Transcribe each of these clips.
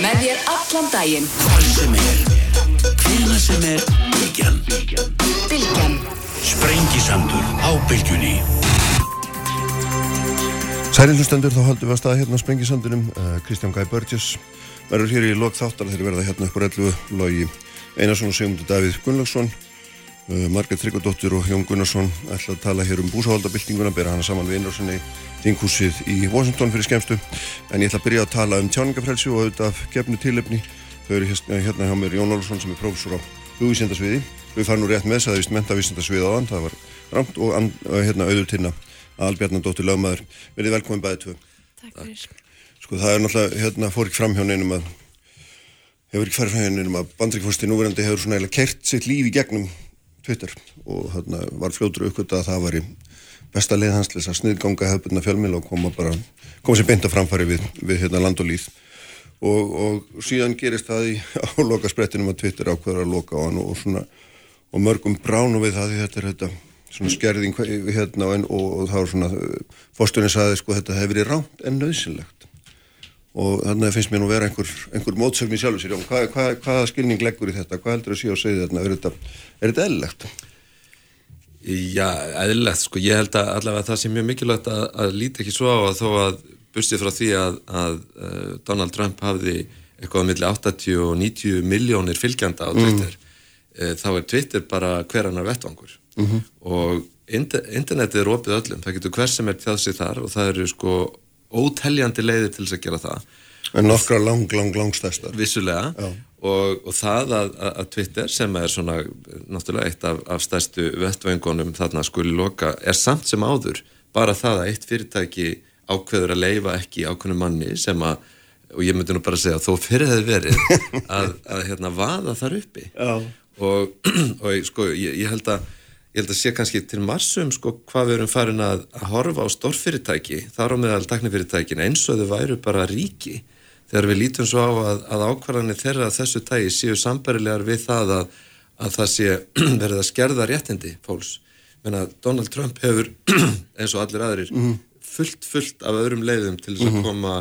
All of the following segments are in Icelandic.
Með þér allan daginn. Hvar sem er, hvena sem er, Bilgjan. Bilgjan. Sprengisandur á Bilgjunni. Særilhustendur þá haldum við að staða hérna á Sprengisandunum uh, Kristján Gæ Börgjus verður hér í lok þáttar þegar verða hérna upp á rellu logi Einarsson og Sigmundur Davíð Gunnlaugsson uh, Margret Tryggardóttir og Jón Gunnarsson ætla að tala hér um búsahaldabildinguna bera hana saman við Einarssoni þinghúsið í Washington fyrir skemstu en ég ætla að byrja að tala um tjáningafrelsi og auðvitað af gefnu tilefni. Þau eru hérna, hérna hjá mér Jón Olsson sem er prófessor á hugvísindasviði. Við farum nú rétt með þess að það vist mentavísindasvið á þann það var ramt og, og hérna auður tinna Albjarnandóttir lögmaður, verið velkomin bæðið tvö. Sko það er náttúrulega, hérna fór ekki fram hjá neinum að, hefur ekki farið fram hjá neinum að bandrikfórsti núverandi hefur svona eiginlega kert sitt líf í gegnum Twitter og hérna var fljótur aukvitað að það var í besta leiðhanslis að sniðganga hefðbundna fjölmil og koma bara, koma sér beint að framfæri við, við hérna land og líð. Og, og síðan gerist það í áloka sprettinum að Twitter ákveður að loka á hann og svona, og mörgum bránu við það því þetta er þetta svona skerðing hérna og, og þá er svona fórstunni saði sko þetta hefur verið rámt en nöðsynlegt og þannig finnst mér nú vera einhver, einhver mótsögn í sjálfu sér hvað, hvað, hvaða skilning leggur í þetta hvað heldur að sé og segja þarna er þetta, þetta eðlilegt? Já, eðlilegt sko ég held að allavega það sé mjög mikilvægt að, að líti ekki svo á að þó að bustið frá því að, að uh, Donald Trump hafði eitthvað á milli 80 og 90 miljónir fylgjanda á Twitter mm. þá er Twitter bara hverjanar vettvangur mm -hmm. og internetið er opið öllum, það getur hver sem er tjáð sér þar og það eru sko óteljandi leiðir til þess að gera það. En nokkra lang, lang, lang stærstar Vissulega. Og, og það að, að Twitter sem er svona náttúrulega eitt af, af stærstu vettvengunum þarna skuli loka er samt sem áður bara það að eitt fyrirtæki ákveður að leifa ekki ákveðinu manni sem að og ég myndi nú bara að segja að þó fyrir hefði verið að, að hérna vaða þar uppi. Og, og sko ég, ég held að ég held að sé kannski til marsum sko hvað við erum farin að, að horfa á stórfyrirtæki, þar á meðal taknifyrirtækin eins og þau væru bara ríki þegar við lítum svo á að, að ákvarðanir þeirra þessu tægi séu sambarilegar við það að, að það sé verið að skerða réttindi fólks. Menna Donald Trump hefur eins og allir aðrir mm -hmm. fullt fullt af öðrum leiðum til þess að mhm. koma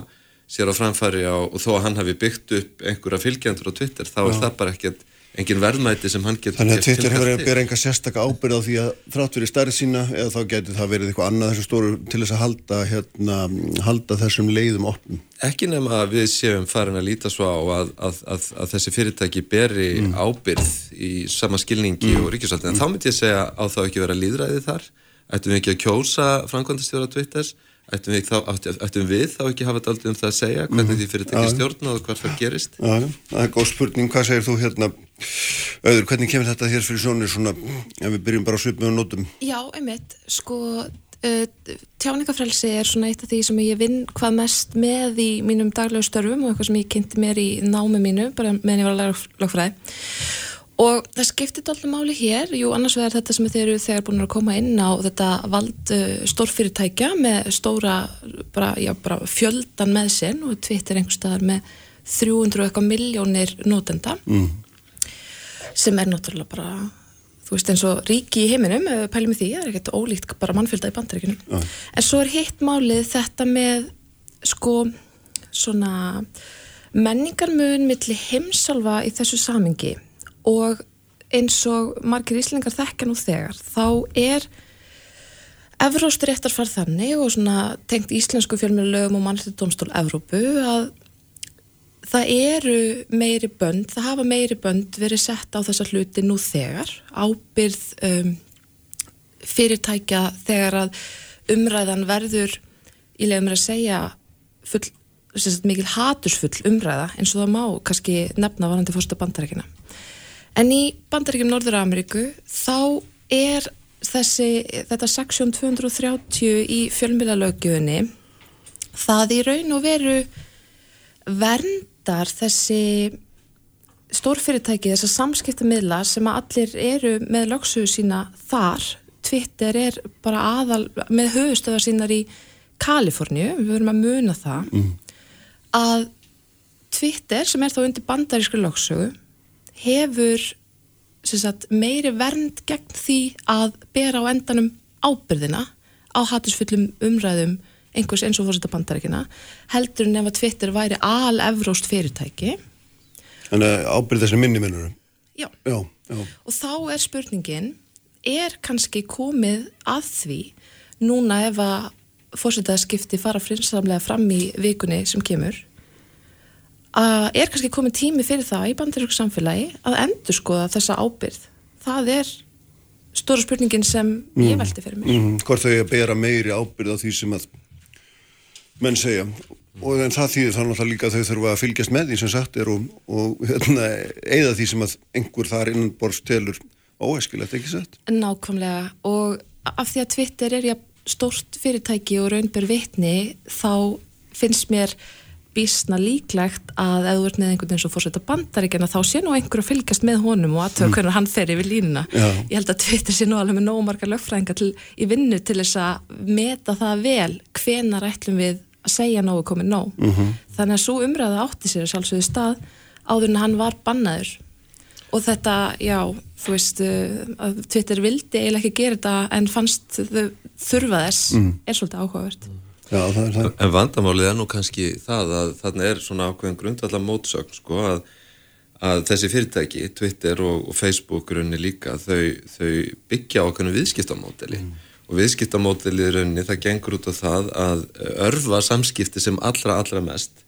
sér á framfæri á, og þó að hann hafi byggt upp einhverja fylgjendur á Twitter þá Já. er það bara ekkert engin verðmæti sem hann getur Þannig að Twitter hefur að bera enga sérstakka ábyrð á því að þrátt verið stærð sína eða þá getur það verið eitthvað annað þessu stóru til þess að halda, hérna, halda þessum leiðum opnum Ekki nema að við séum farin að líta svo á að, að, að, að þessi fyrirtæki beri mm. ábyrð í sama skilningi mm. og ríkisvöldin en mm. þá myndi ég segja á þá ekki vera líðræði þar ættum við ekki að kjósa framkvæmdastjóra Twitters ættum við, þá, ættum við þá ekki hafa þetta aldrei um það að segja hvernig mm. því fyrir tekið stjórn og hvað það gerist? Já, það er góð spurning, hvað segir þú hérna? Auður, hvernig kemur þetta hér fyrir sjónir svona, ef við byrjum bara að svipa með nótum? Já, einmitt, sko uh, tjáningafrelsi er svona eitt af því sem ég vinn hvað mest með í mínum daglegu störfum og eitthvað sem ég kynnti mér í námi mínu, bara meðan ég var að læra lögfræði Og það skiptir doldum máli hér, jú annars vegar þetta sem þeir eru þegar búin að koma inn á þetta vald uh, stórfyrirtækja með stóra bara, já, bara fjöldan með sinn og Twitter einhver staðar með 300 eitthvað miljónir nótenda mm. sem er náttúrulega bara, þú veist eins og ríki í heiminum, pælum við því, það er ekkert ólíkt bara mannfjölda í bandaríkunum. Mm. En svo er hitt málið þetta með sko svona menningarmun millir heimsálfa í þessu samingi og eins og margir íslengar þekka nú þegar þá er Evróst réttar farð þannig og svona tengt íslensku fjölmjölögum og mannstættumstól Evrópu að það eru meiri bönd, það hafa meiri bönd verið sett á þessa hluti nú þegar. Ábyrð um, fyrirtækja þegar að umræðan verður ég mér að segja full, mikil hatursfull umræða eins og það má kannski nefna varandi fórsta bandarækina En í bandaríkjum Norður-Ameríku þá er þessi, þetta seksjón 230 í fjölmjölalögjöfunni það í raun og veru verndar þessi stórfyrirtæki, þessar samskiptamidla sem að allir eru með lögsuðu sína þar. Twitter er bara aðal með höfustöðar sínar í Kaliforníu, við verum að muna það, mm. að Twitter sem er þá undir bandarísku lögsuðu hefur sagt, meiri vernd gegn því að bera á endanum ábyrðina á hattisfullum umræðum einhvers eins og fórseta bandaríkina heldur en ef að Twitter væri al-evróst fyrirtæki Þannig að ábyrð þessi minni minnur. Já. Já, já. og þá er spurningin er kannski komið að því núna ef að fórsetaðskipti fara frinsamlega fram í vikunni sem kemur að er kannski komið tími fyrir það í bandarísku samfélagi að endur skoða þessa ábyrð það er stóra spurningin sem ég velti fyrir mér. Mm, hvort þau að bera meiri ábyrð á því sem að menn segja. Og en það þýðir þannig að líka að þau þurfa að fylgjast með því sem sagt er og, og hérna, eigða því sem að einhver þar innan borst telur óæskilegt, ekki sett? Nákvæmlega. Og af því að Twitter er ja, stórt fyrirtæki og raunber vitni þá finnst mér bísna líklegt að ef þú ert með einhvern veginn svo fórsetta bandaríkjana þá sé nú einhver að fylgjast með honum og aðtöða hvernig hann fer yfir línuna. Já. Ég held að Twitter sé nú alveg með nógu margar lögfræðinga til, í vinnu til þess að meta það vel hvenar ætlum við að segja nógu komið nóg. -hmm. Þannig að svo umræða átti sér sjálfsögðu stað áður en hann var bannaður og þetta, já, þú veist uh, að Twitter vildi eiginlega ekki gera þetta en fannst þurfa þess er svolítið áhugavert Já, það er það. En vandamálið er nú kannski það að þarna er svona ákveðin grundvallar mótsögn sko að, að þessi fyrirtæki, Twitter og, og Facebook runni líka, þau, þau byggja ákveðinu viðskiptamódeli. Og viðskiptamódeli runni það gengur út á það að örfa samskipti sem allra allra mest.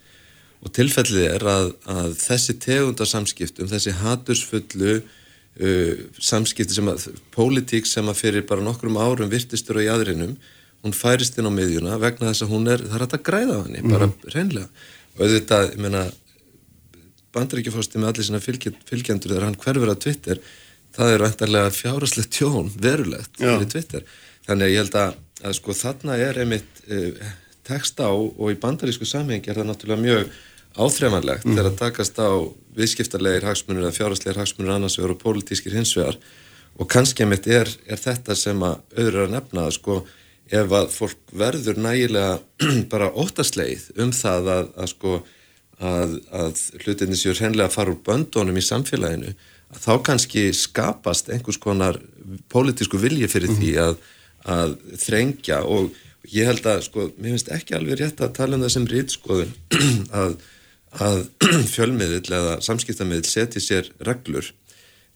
Og tilfellið er að, að þessi tegunda samskiptum, þessi hatursfullu uh, samskipti sem að, pólitík sem að fyrir bara nokkrum árum virtistur á jæðrinum hún færist inn á miðjuna vegna þess að hún er, það er hægt að græða á henni, bara reynlega og auðvitað, ég meina bandaríkjafásti með allir fylgj, fylgjendur þegar hann hverfur að Twitter það er vantarlega fjáraslega tjón verulegt fyrir Twitter. Þannig að ég held að, að sko þarna er einmitt uh, tekst á og í bandarísku samhengi er það náttúrulega mjög áþreifanlegt þegar að takast á viðskiptarlegir hagsmunir eða fjáraslegir hagsmunir annars vegar og pólitískir hins vegar. Og kannski einmitt er, er þetta sem að auðvitað að nefna að sko ef að fólk verður nægilega bara óttasleið um það að, að sko að, að hlutinni séu hreinlega að fara úr böndunum í samfélaginu að þá kannski skapast einhvers konar pólitísku vilji fyrir því að, að þrengja. Og ég held að sko, mér finnst ekki alveg rétt að tala um það sem rítskoðun að, að fjölmiðill eða samskiptamiðill setji sér reglur.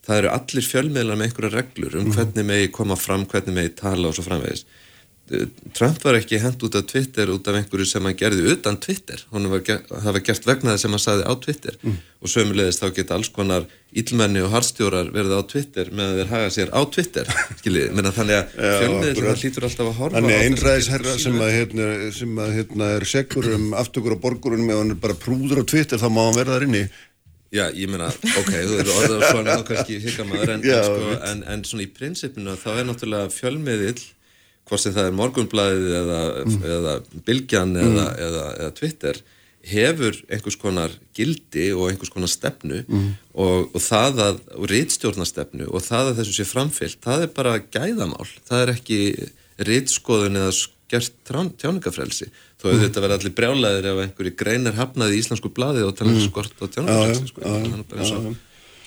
Það eru allir fjölmiðlar með einhverja reglur um hvernig megi koma fram, hvernig megi tala og svo framvegis Trump var ekki hend út af Twitter út af einhverju sem hann gerði utan Twitter. Var það var gert vegna það sem hann saði á Twitter. Mm. og sömulegist þá geta alls konar ílmenni og harstjórar verið á Twitter meðan þeir haga sér á Twitter skiljið, menna þannig að fjölmiðil það hlýtur alltaf að horfa Þannig einræðisherra sem að, hérna, sem að hérna, er segur um aftökur á borgurunum ef hann er bara prúður á Twitter þá má hann verða þar inni. Já, ég meina, ok, þú eru orðað svona þá kannski hikamaður en, Já, en, sko, en, en svona í prinsipinu þá er náttúrulega fjölmiðil hvort sem það er morgunblæðið eða, eða bylgjan eða, eða, eða Twitter hefur einhvers konar gildi og einhvers konar stefnu og, og það að, og rítstjórnastefnu og það að þessu sé framfyllt, það er bara gæðamál, það er ekki rítskoðun eða skert tjáningafrelsi, þó auðvitað verða allir brjálæðir ef einhverju greinar hafnaði í íslensku blaði og tala um skort á tjáningafrelsi sko, það er bara eins og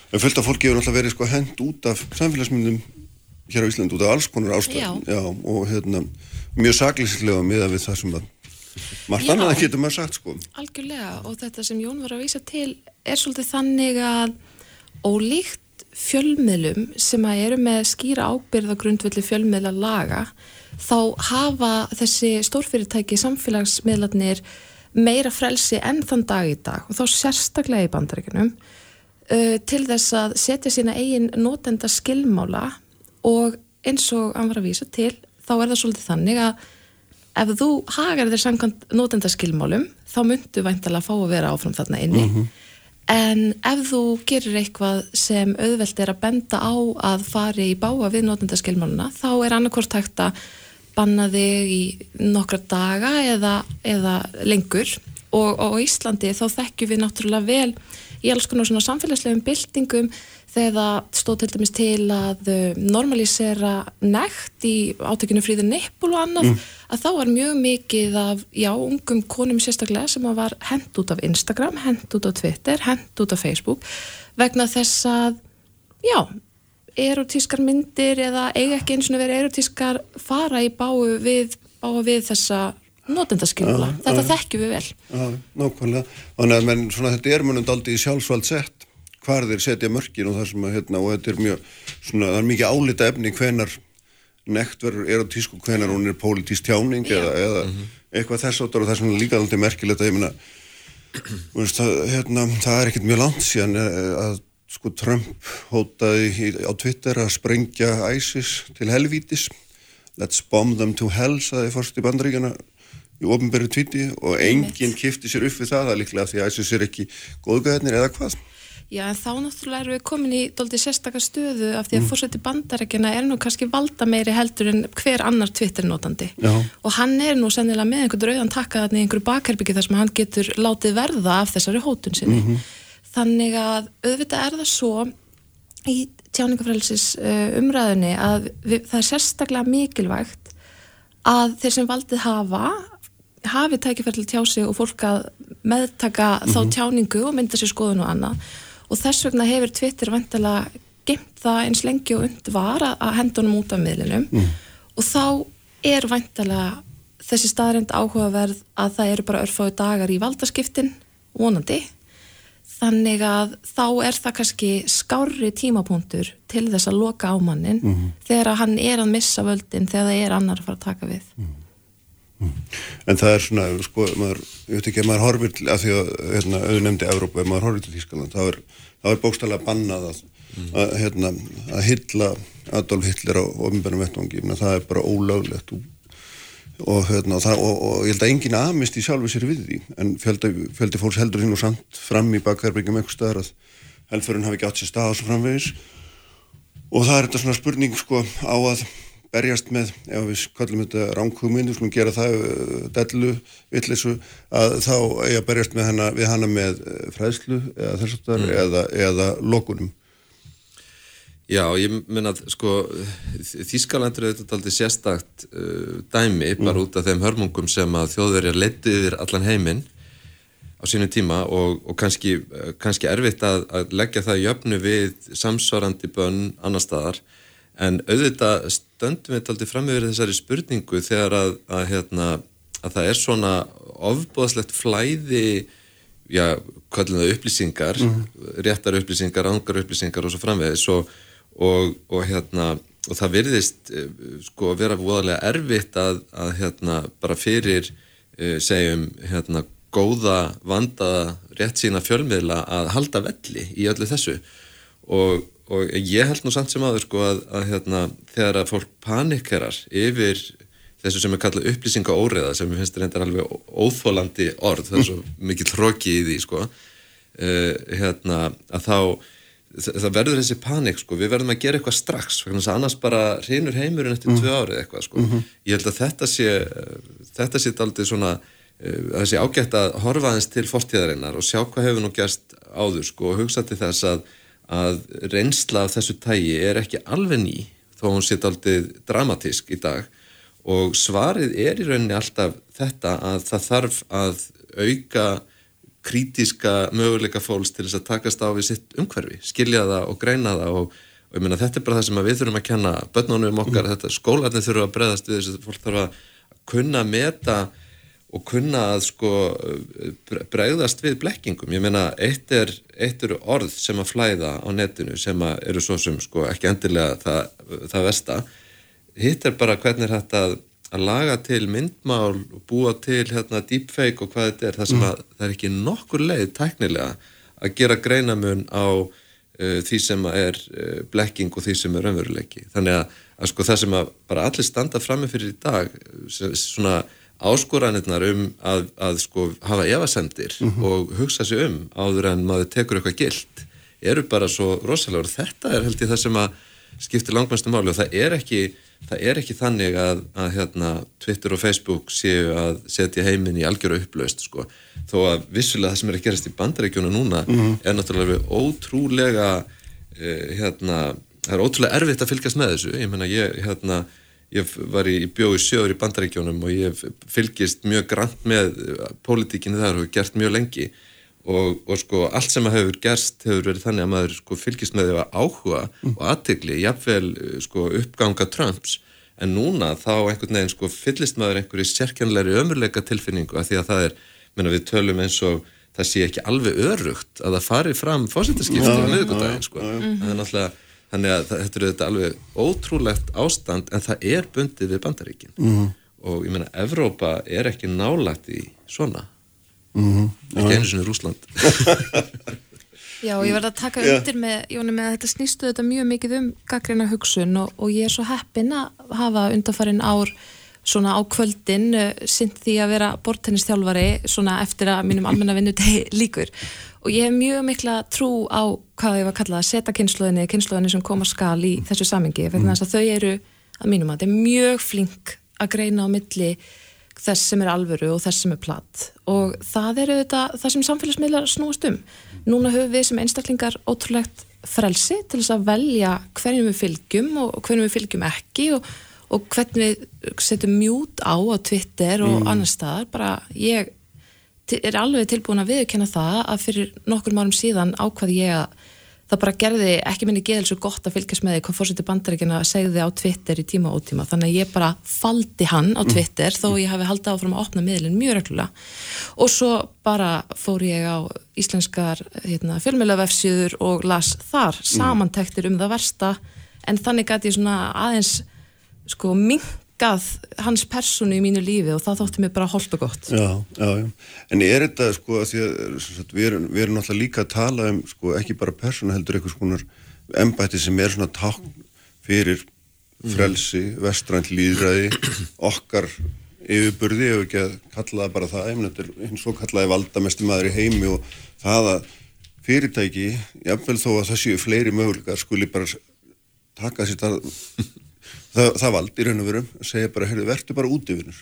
En fullt af fólki hefur náttúrulega verið sko hend út af samfélagsmyndum hér á Ísland út af alls konar ástæðum Já. og hérna mjög saklýslega miða við það sem að margt Já. annað getur maður sagt sko Algjörlega og þetta sem Jón var að vísa til er svolítið þannig að ólíkt fjölmiðlum sem að eru með skýra ábyrða grundvelli fjölmiðla laga þá hafa þessi stórfyrirtæki samfélagsmiðlarnir meira frelsi enn þann dag í dag og þá sérstaklega í bandaríkunum uh, til þess að setja sína eigin notenda skilmála og eins og hann var að vísa til þá er það svolítið þannig að ef þú hagar þér samkvæmt notendaskilmálum þá myndu væntalega fá að vera áfram þarna inni. En ef þú gerir eitthvað sem auðvelt er að benda á að fari í báa við notendaskilmáluna þá er annarkvort hægt að banna þig í nokkra daga eða, eða lengur. Og, og á Íslandi þá þekkjum við náttúrulega vel í alls konar svona samfélagslegum byltingum þegar það stóð til dæmis til að uh, normalísera nekt í átökinu fríður nippul og annað að þá var mjög mikið af, já, ungum konum sérstaklega sem var hent út af Instagram, hent út af Twitter, hent út af Facebook vegna þess að, já, erotískar myndir eða eiga ekki eins og vera erotískar fara í báu við, báu við þessa notendaskilula, þetta þekkjum við vel. Já, nákvæmlega. Þannig að menn, svona, þetta er munum daldi í sjálfsvald sett hvar þeir setja mörkin og það sem að, hérna, og þetta er mjög, svona, það er mikið álita efni hvenar nekt verður er á tísku, hvenar hún er pólitísk tjáning eða, eða eitthvað þess áttar og það er svona líka aldrei merkilegt að ég veist, það, hérna, það er ekkert mjög langt síðan eh, að sko Trump hótaði á Twitter að sprengja ISIS til helvítis. Let's bomb them to hell saði fórst í bandaríkjana í ofnbæri tvíti og enginn kifti sér upp við það, það er líklega því að ISIS er ekki góðgæðnir eða hvað Já, en þá náttúrulega erum við komin í doldið sérstakar stöðu af því að mm. fórseti bandarækjana er nú kannski valda meiri heldur en hver annar Twitter-notandi og hann er nú sennilega með einhvern rauðan takkaðan í einhverju bakherbyggi þar sem hann getur látið verða af þessari hótun sinni. Mm -hmm. Þannig að auðvitað er það svo í tjáningafrælsis uh, umræðinni að við, það er sérstaklega mikilvægt að þeir sem valdið hafa hafi tækifærlega tjá sig og fólk að meðtaka mm -hmm. þá mhm. tjáningu og mynda sér skoðun og annað og þess vegna hefur Twitter vantilega gemt það eins lengi og und var að hendunum út af miðlinum mm. og þá er vantilega þessi staðrind áhugaverð að það eru bara örfáðu dagar í valdaskiptin vonandi Þannig að þá er það kannski skári tímapunktur til þess að loka ámannin mm -hmm. þegar hann er að missa völdin þegar það er annar að fara að taka við. Mm. En það er svona, sko, maður, ég veit ekki, maður horfir til, af því að, hérna, auðvitað nefndi Evrópa, ef maður horfir til Þískaland, þá er, er bókstæðilega bannað að, mm að, hérna, að hylla Adolf Hitler á ofinbjörnum vettvangi, það er bara ólöglegt og og, hérna, og, það, og, ég held að enginn aðmist í sjálfu sér við því en fjöldi, fjöldi fólks heldur hinn og samt fram í bakherbyggjum eitthvað staðar að helfurinn hafi ekki átt sér stað og svo framvegis. Og það er þetta svona spurning sko á að berjast með, ef við kallum þetta ránkugminn, við skulum gera það uh, dellu, vittlisu, að þá að berjast hana, við hana með uh, fræðslu eða þess aftar mm. eða, eða lokunum Já, ég minna að sko Þískalandur er þetta aldrei sérstakt uh, dæmi mm. bara út af þeim hörmungum sem að þjóðverjar leittu yfir allan heiminn á sínu tíma og, og kannski, kannski erfitt að, að leggja það í öfnu við samsvarandi bönn annar staðar en auðvitað stöndum við aldrei fram yfir þessari spurningu þegar að, að, hérna, að það er svona ofbóðslegt flæði já, er það upplýsingar mm. réttar upplýsingar, ángar upplýsingar og svo framvegis og og, og hérna og það virðist eh, sko að vera voðalega erfitt að, að hérna bara fyrir uh, segjum hérna góða, vandaða, rétt sína fjölmiðla að halda velli í öllu þessu og, og ég held nú samt sem aður sko að, að hérna þegar að fólk panikerar yfir þessu sem er kallað upplýsinga óreða sem ég finnst reyndar alveg óþólandi orð, það er svo mikið tróki í því sko uh, hérna að þá það verður þessi panik sko, við verðum að gera eitthvað strax annars bara reynur heimurinn eftir mm. tvö árið eitthvað sko. Mm -hmm. ég held að þetta sé þetta sé aldrei svona uh, þessi ágætt að horfa aðeins til fórtíðarinnar og sjá hvað hefur nú gerst áður sko, og hugsa til þess að, að reynsla af þessu tægi er ekki alveg ný þó hún sé aldrei dramatísk í dag og svarið er í rauninni alltaf þetta að það þarf að auka krítiska möguleika fólks til þess að takast á við sitt umhverfi, skilja það og greina það og, og ég meina þetta er bara það sem við þurfum að kenna börnunum okkar, mm. þetta skólarnir þurfum að bregðast við þess að fólk þarf að kunna meta og kunna að sko bregðast við blekkingum, ég meina eitt er, eitt eru orð sem að flæða á netinu sem að eru svo sem sko ekki endilega það, það vesta hitt er bara hvernig þetta að laga til myndmál og búa til hérna deepfake og hvað þetta er. Það sem mm. að það er ekki nokkur leið tæknilega að gera greinamun á uh, því sem er uh, blekking og því sem er raunveruleiki. Þannig að, að sko það sem að bara allir standa frammi fyrir í dag svona áskoranirnar um að, að sko hafa evasendir mm -hmm. og hugsa sig um áður en maður tekur eitthvað gild eru bara svo rosalega og þetta er held ég það sem að skiptir langmæstu máli og það er ekki það er ekki þannig að, að hérna, Twitter og Facebook séu að setja heiminn í algjöru upplaust sko. þó að vissulega það sem er að gerast í bandaríkjónu núna mm -hmm. er náttúrulega ótrúlega eh, hérna, það er ótrúlega erfitt að fylgjast með þessu ég menna ég, hérna, ég var í bjói sjögur í bandaríkjónum og ég fylgist mjög grann með pólitíkinu þar og gert mjög lengi og, og sko allt sem hefur gerst hefur verið þannig að maður sko fylgist með því að áhuga mm. og aðtegli, jafnvel sko uppganga Trumps en núna þá einhvern veginn sko fyllist maður einhverju sérkjænleiri ömurleika tilfinningu að því að það er, menna við tölum eins og það sé ekki alveg örugt að það fari fram fósitaskipti á miðugundaginn sko. Það er náttúrulega, þannig að þetta er þetta alveg ótrúlegt ástand en það er bundið við bandaríkin. -hmm. og ég meina, Evrópa er ekki nálægt í svona. -hmm. ekki einu sinni Rúsland Já, ég verði að taka undir með, Jóni, með að þetta snýstu þetta mjög mikið um gaggrinna hugsun og, og ég er svo heppin að hafa undanfarin ár svona á kvöldin uh, sint því að vera bortennistjálfari svona eftir að mínum almenna vinnutegi líkur og ég hef mjög mikla trú á hvað ég var að kalla að setja kynnslóðinni, kynnslóðinni sem koma skal í þessu samingi, vegna þess að þau eru að mínum að þetta er mjög flink að greina á milli þess sem er alvöru og þess sem er platt og það er auðvitað það sem samfélagsmiðlar snúast um. Núna höfum við sem einstaklingar ótrúlegt frelsi til þess að velja hverjum við fylgjum og hverjum við fylgjum ekki og, og hvernig við setjum mjút á á Twitter og annar staðar. Bara ég er alveg tilbúin að viðurkenna það að fyrir nokkur árum síðan ákvað ég að það bara gerði ekki minni geðil svo gott að fylgjast með því hvað fórseti bandaríkina segði á Twitter í tíma og ótíma. Þannig að ég bara faldi hann á Twitter þó ég hafi haldið áfram að opna miðlinn mjög reglulega. Og svo bara fór ég á íslenskar hérna, fjölmjölavefsjöður og las þar samantektir um það versta. En þannig gæti ég svona aðeins sko minkað hans persónu í mínu lífi og það þótti mér bara holpa gott Já, já, já. En er þetta sko að því að við, erum, við erum náttúrulega líka að tala um sko ekki bara persónu heldur einhvers konar embætti sem er svona tákn fyrir frelsi, vestrænt líðræði, okkar yfirburði ef ekki að kalla það bara það, einmitt er hins svo kallaði valdamesti maður í heimi og það að fyrirtæki, jafnvel þó að það séu fleiri möguleikar skuli bara taka sér það, það, það vald í raun og veru, segja bara, heyrðu, verður bara útivinnur.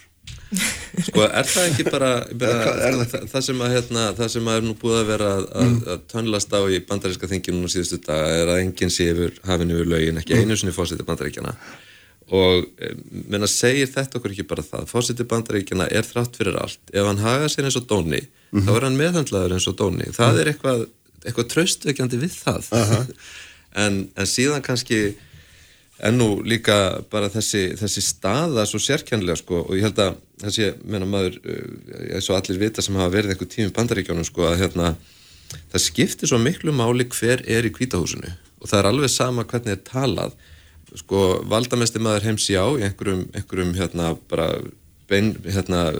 Sko, er það ekki bara, bara er það, það, sem að, hérna, það sem að er nú búið að vera að, að, að tönlast á í bandaríska þinginu núna síðustu dag er að enginn sé yfir hafinu yfir lögin, ekki einu sinni fósiti bandaríkjana og eh, menna segir þetta okkur ekki bara það fósiti bandaríkjana er þrátt fyrir allt ef hann haga sér eins og dóni þá er hann meðhandlaður eins og dóni það er eitthvað, eitthvað traustvekjandi við það. En, en síðan kannski en nú líka bara þessi, þessi staða svo sérkjænlega sko og ég held að þessi, menna maður uh, eins og allir vita sem hafa verið eitthvað tími bandaríkjónum sko að hérna það skiptir svo miklu máli hver er í kvítahúsinu og það er alveg sama hvernig er talað. Sko valdamesti maður heims já í einhverjum, einhverjum hérna bara bein, hérna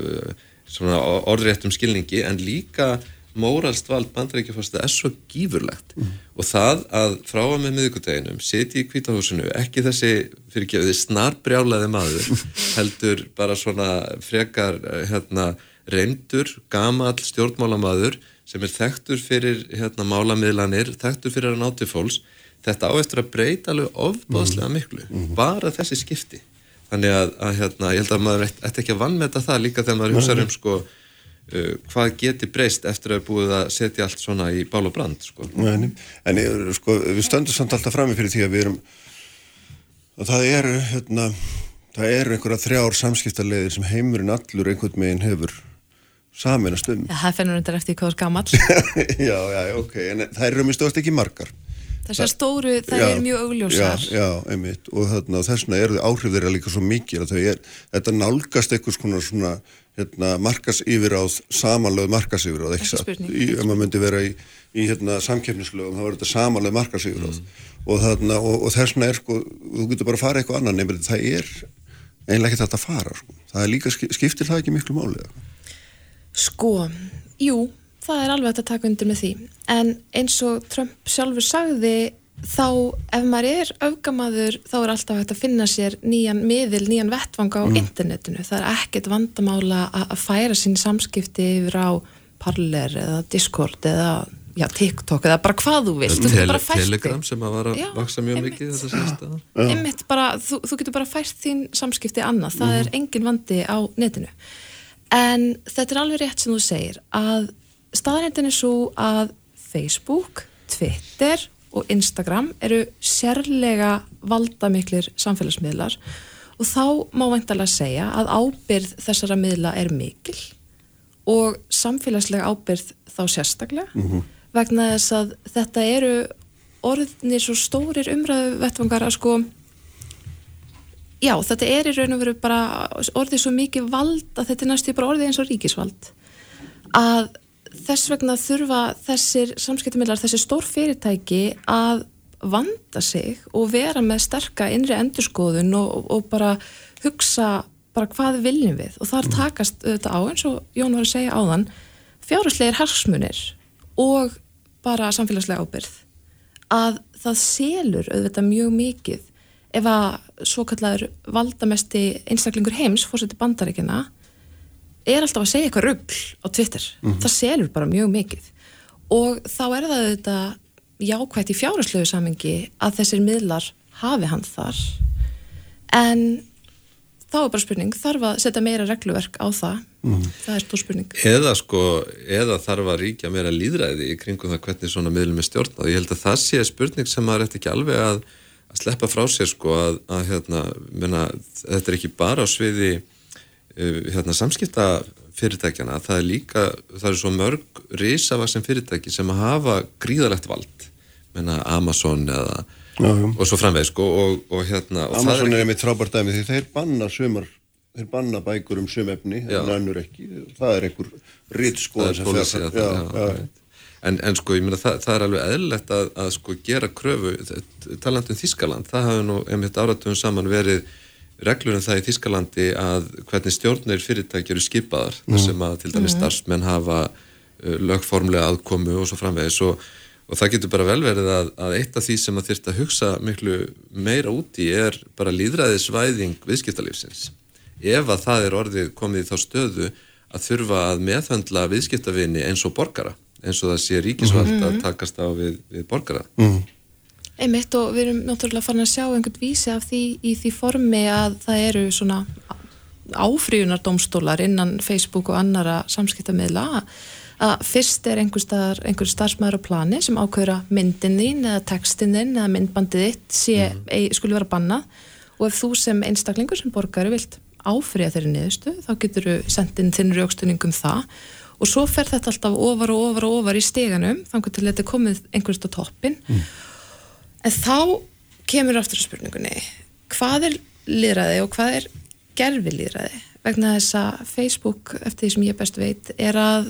svona orðréttum skilningi en líka móralst vald bandaríkjafórsta er svo gífurlegt. Og það að frá að með miðugudeginum siti í kvítahúsinu, ekki þessi fyrirgefiði snarbrjálaði maður heldur bara svona frekar hérna reyndur, gamall stjórnmálamaður sem er þekktur fyrir hérna málamiðlanir, þekktur fyrir að náti fólks, þetta á eftir að breyta alveg ofbáðslega miklu, bara þessi skipti. Þannig að, að hérna, ég held að maður ætti ætti ekki að vannmeta það líka þegar maður hugsaður um sko uh, hvað geti breyst eftir að búið að setja allt svona í bál og brand sko. Nei, en ég, sko, við stöndum samt alltaf frammi fyrir því að við erum að það eru hérna, það eru einhverja þrjár samskiptarleiðir sem heimurinn allur einhvern meginn hefur saminast um. Það fennur undir eftir hvað er gamall. Já, já, ok, en það eru mjög stóðast ekki margar Þessar stóru, það Já, er mjög augljósar. Já, já, einmitt, og þarna þess vegna eru áhrif þeirra líka svo mikið að er, þetta nálgast einhvers konar svona hérna, markas yfiráð, samanlöð markas yfiráð, ekki Ekki satt, ef maður myndi vera í, í hérna, samkeppnislögum, þá verður þetta samanlöð markas yfiráð og, þarna, og, og þess vegna er sko, þú getur bara að fara eitthvað annan, nefnir það er einlega ekki þetta að fara, sko. það er líka, ski- skiptir það ekki miklu máli eða? Sko, jú, það er alveg að taka undir með því. En eins og Trump sjálfur sagði þá ef maður er öfgamaður þá er alltaf hægt að finna sér nýjan miðil, nýjan vettvanga á internetinu. Það er ekkert vandamála að að færa sín samskipti yfir á Parler eða Discord eða já, TikTok eða bara hvað þú vilt. Þú getur Tele. Telegram sem að var að Já, vaksa mjög einmitt. mikið þess að síðasta einmitt bara, þú, þú getur bara fært þín samskipti annað, það er engin vandi á netinu. En þetta er alveg rétt sem þú segir að staðarindin er svo að Facebook, Twitter og Instagram eru sérlega valdamiklir samfélagsmiðlar og þá má væntalega segja að ábyrð þessara miðla er mikil og samfélagslega ábyrð þá sérstaklega vegna þess að þetta eru orðnir svo stórir umræðu vettvangar að sko já, þetta er í raun og veru bara orðið svo mikið vald að þetta er næstu bara orðið eins og ríkisvald að þess vegna þurfa þessir samskiptamillar, þessir stór fyrirtæki að vanda sig og vera með sterka innri endurskoðun og, og bara hugsa bara hvað viljum við. Og þar takast þetta á eins og Jón var að segja áðan fjárherslegir harsmunir og bara samfélagslega ábyrð að það selur auðvitað mjög mikið ef að svo kallar valdamesti einstaklingur heims fórseti bandaríkina er alltaf að segja eitthvað rugg á Twitter. Það selur bara mjög mikið. Og þá er það auðvitað jákvægt í fjárherslegu samengi að þessir miðlar hafi hann þar. En þá er bara spurning, þarf að setja meira regluverk á það, það er stór spurning. Eða sko, eða þarf að ríkja meira líðræði í kringum það hvernig svona miðlum er stjórnað. Ég held að það sé spurning sem maður ætti ekki alveg að, að sleppa frá sér sko að, að hérna, menna, þetta er ekki bara á sviði hérna, samskipta fyrirtækjana, það er líka, það er svo mörg risavaksin fyrirtæki sem hafa gríðalegt vald, menna Amazon eða Já, já. og svo framveg sko og, og hérna og Amazon er er einmitt frábært dæmi því þeir banna sumar þeir banna bækur um Já. en önnur ekki, það er einhver ritt er policy að já. En, en sko, ég meina, það, það er alveg eðlilegt að, að sko gera kröfu talandi um Þískaland, það hafi nú einmitt áratugum saman verið reglur um það í Þískalandi að hvernig stjórnir fyrirtæki eru skipaðar þar sem að til dæmis starfsmenn hafa uh, lögformlega aðkomu og svo framvegis. Og, og það getur bara vel verið að, að eitt af því sem að þyrst að hugsa miklu meira út í er bara líðræðisvæðing viðskiptalífsins. Ef að það er orðið komið í þá stöðu að þurfa að meðhöndla viðskiptavinni eins og borgara eins og það sé ríkisvald að takast á við, við borgara Einmitt og við erum náttúrulega farin að sjá einhvern vísi af því í því formi að það eru svona áfríunardómstólar innan Facebook og annara samskiptamiðla. Að fyrst er einhver, staðar, einhver starfsmæður á plani sem ákveður að myndin þín eða textin þín eða myndbandið þitt sé, mm. skuli vera bannað. Og ef þú sem einstaklingur sem borgari vilt áfriða þeirri niðurstu þá getur þú sendin þinn raukstunning um það. Og svo fer þetta alltaf ofar og ofar og ofar í steganum þannig til þetta er komið einhverst á toppin En þá kemur aftur spurningunni, hvað er líðræði og hvað er gerfi líðræði? Vegna þess að Facebook, eftir því sem ég best veit, er að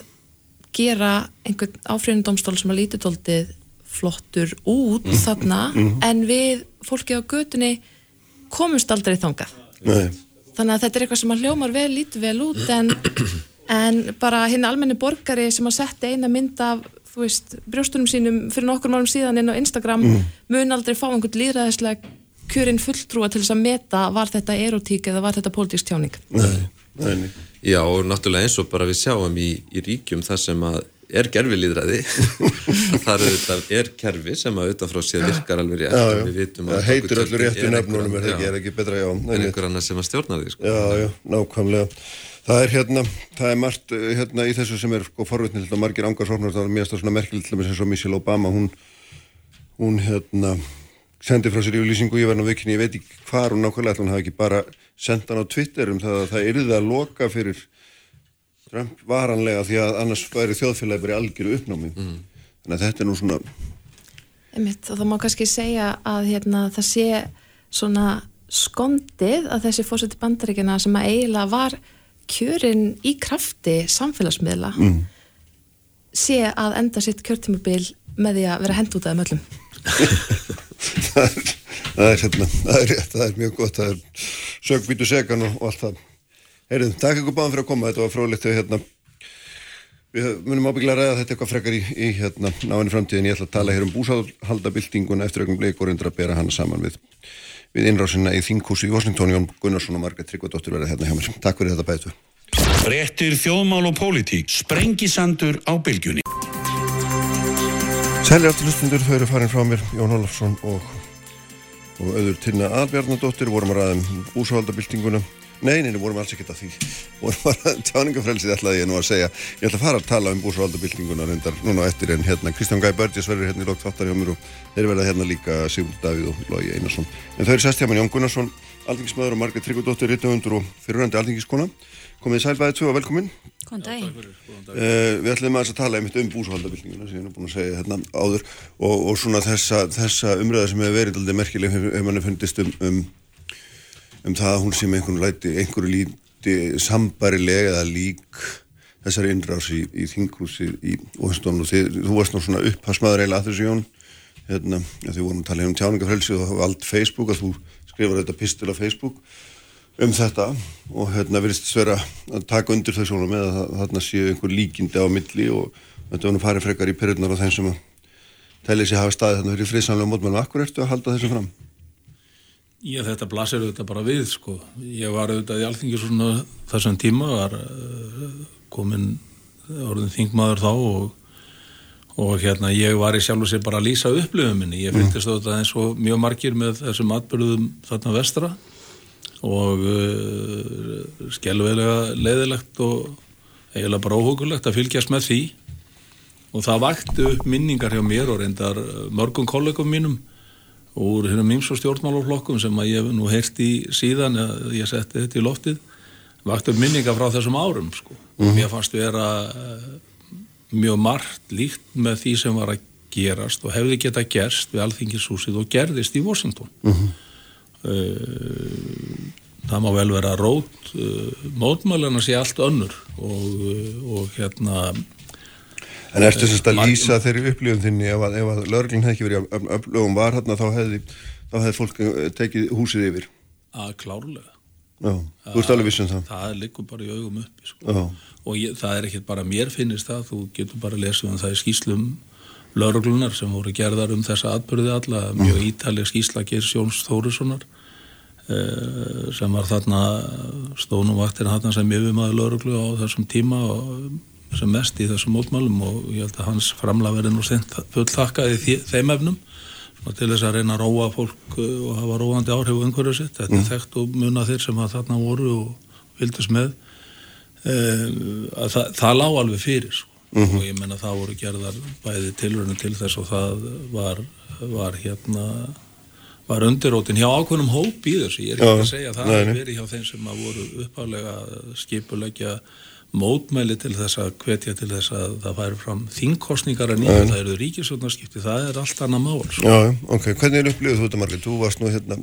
gera einhvern áfríðundómstól sem að lítið tóldið flottur út þarna, en við fólki á götunni komumst aldrei þangað. Nei, Þannig að þetta er eitthvað sem að hljómar vel, lítið vel út, en, en bara hinn almenni borgari sem að setja eina mynd af þú veist, brjóstunum sínum fyrir nokkur márum síðan inn á Instagram mun aldrei fá einhvern líðræðislega kjörinn fulltrúa til þess að meta var þetta erotík eða var þetta pólitíks tjáning nei, nei, nei. Já, og náttúrulega eins og bara við sjáum í, í ríkjum þar sem að er gerfilíðræði þar auðvitað er kerfi sem að utanfrá sér virkar alveg rétt Já, og já. við vitum Það að öllu tjöldin réttu nefnunum er ekki, er ekki betra, já, nei. einhver annar sem að stjórna því sko. Já, já, nákvæmlega. Það er hérna, það er margt uh, hérna í þessu sem er sko forvitnið til að margir angarsofnar, það er mjög stað svona merkilegt til þess að Michelle Obama, hún, hún hérna sendi frá sér yfirlýsingu, ég var nú vikinni, ég veit ekki hvar hún nákvæmlega, hún hafi ekki bara sendt hann á Twitter um það að það yrði að loka fyrir Trump varanlega því að annars væri þjóðfélagi bara í algjöru uppnámi. Þannig að þetta er nú svona, Einmitt, og það má kannski segja að hérna, það sé svona skondið að þessi fórseti bandaríkina sem að eiginlega var kjörin í krafti samfélagsmiðla mm. sé að enda sitt kjörtímabil með því að vera hend út af þeim öllum. það það er hérna, það er það er mjög gott, það er sögbítu segan og, og allt það. Heyrðu, takk ykkur báðan fyrir að koma, þetta var þegar hérna, við munum ábygglega ræða þetta eitthvað frekar í, í hérna náinni framtíðin, ég ætla að tala hér um búsahaldabildinguna eftir augnum bleik og reyndra að bera hana saman við, við innrásina í þinghúsi í Washington, Jón Gunnarsson og Margrét Tryggvadóttir verða hérna hjá mér. Takk fyrir þetta bætu. Fréttir þjóðmál og pólitík Sprengisandur á bylgjunni Sælir aftur hlustundur, þau eru farin frá mér, Jón Ólafsson og, og auður Tinna Albjarnadóttir, vorum að ræða um búsahaldabildinguna. Nei, nei, nei, vorum alls ekkert að því. Vorum að ræða um tjáningafrelsið, ætlaði ég nú að segja. Ég ætla að fara að tala um búsahaldabildinguna reyndar núna eftir en hérna Kristján Gæ Börgis verður hérna í lókt þáttar hjá mér og þeir verða hérna líka Sigurd Davíð og Lógi Einarsson. En þau eru sest hjá mér Jón Gunnarsson, alþingismöður og Margrét Tryggvadóttir, rittuhundur og fyrirhandi alþingiskona. Komið sæl bæði tvö og velkomin. Góðan daginn. Uh, við ætlum aðeins að tala einmitt um búsahaldabildinguna sem ég er nú búin að segja hérna áður og, og svona þessa, þessa umræða sem hefur verið aldrei merkileg hefur manni fundist um, um, um það að hún sem einhvern læti, einhverju líti sambarilega eða lík þessari innrás í, í þinghúsi í Washington og þið, þú varst nú svona upphasmaður eiginlega að þessu Jón hérna, þið vorum að tala um tjáningafrelsi og vald Facebook að þú skrifar þetta pistil á Facebook um þetta og hérna virðist vera að taka undir þau sjónum með að þarna séu einhver líkindi á milli og þetta nú farið frekar í perurnar á þeim sem að tellið sér hafa staðið þarna fyrir friðsamlega mótmælum. Akkur ertu að halda þessum fram? Já, þetta blasir auðvitað bara við, sko. Ég var auðvitað í alþingi svona þessum tíma, var uh, komin orðin þingmaður þá og, og hérna ég var í sjálf og sér bara að lýsa upplifum minni. Ég fylgist mm. auðvitað eins og mjög margir með þessum atbyrðum þarna vestra og uh, skelvelega leiðilegt og eiginlega bara óhugulegt að fylgjast með því og það vakti upp minningar hjá mér og reyndar mörgum kollegum mínum úr hennum íms og stjórnmálaflokkum sem að ég hef nú heyrst í síðan eða ég setti þetta í loftið vakti upp minningar frá þessum árum sko. mm -hmm. mér fannst vera uh, mjög margt líkt með því sem var að gerast og hefði geta gerst við alþingishúsið og gerðist í Washington mm -hmm. það má vel vera rót uh, mótmæluna sé allt önnur og, og hérna En ertu þess að lýsa þeirri upplifum þinni ef að, að lörglinn hefði ekki verið upplöfum var hérna þá hefði, þá hefði fólk eh, tekið húsið yfir? Að klárlega. Já, þú ert alveg vissum það. Það liggur bara í augum uppi sko. og ég, það er ekkit bara mér finnist það, þú getur bara að lesa um það í skýslum lörglunar sem voru gerðar um þessa atbyrði alla, mjög mm. ítaleg skýsla ger Sjóns Þórissonar eh, sem var þarna stónumvaktir hann sem yfirmaður lörglu á þessum tíma og sem mest í þessum mótmálum og ég held að hans framlega verði nú full þakkaði þeim efnum til þess að reyna að róa fólk uh, og hafa róandi áhrif og umhverju sitt þetta mm. er þekkt og muna þeir sem að þarna voru og vildist með um, að það, það lág alveg fyrir sko. mm -hmm. og ég menna það voru gerðar bæði tilrönu til þess og það var, var hérna var undirótin hjá ákveðnum hóp í þessu ég er ekki að segja að það hefur verið hjá þeim sem að voru uppálega skipulegja mótmæli til þess að hvetja til þess að það færi fram þingkostningar að nýja, það eru ríkisvöldnarskipti, það er allt annað mál. Svo. Já, ok, hvernig er upplýðuð þú þetta Marlið? Þú varst nú hérna,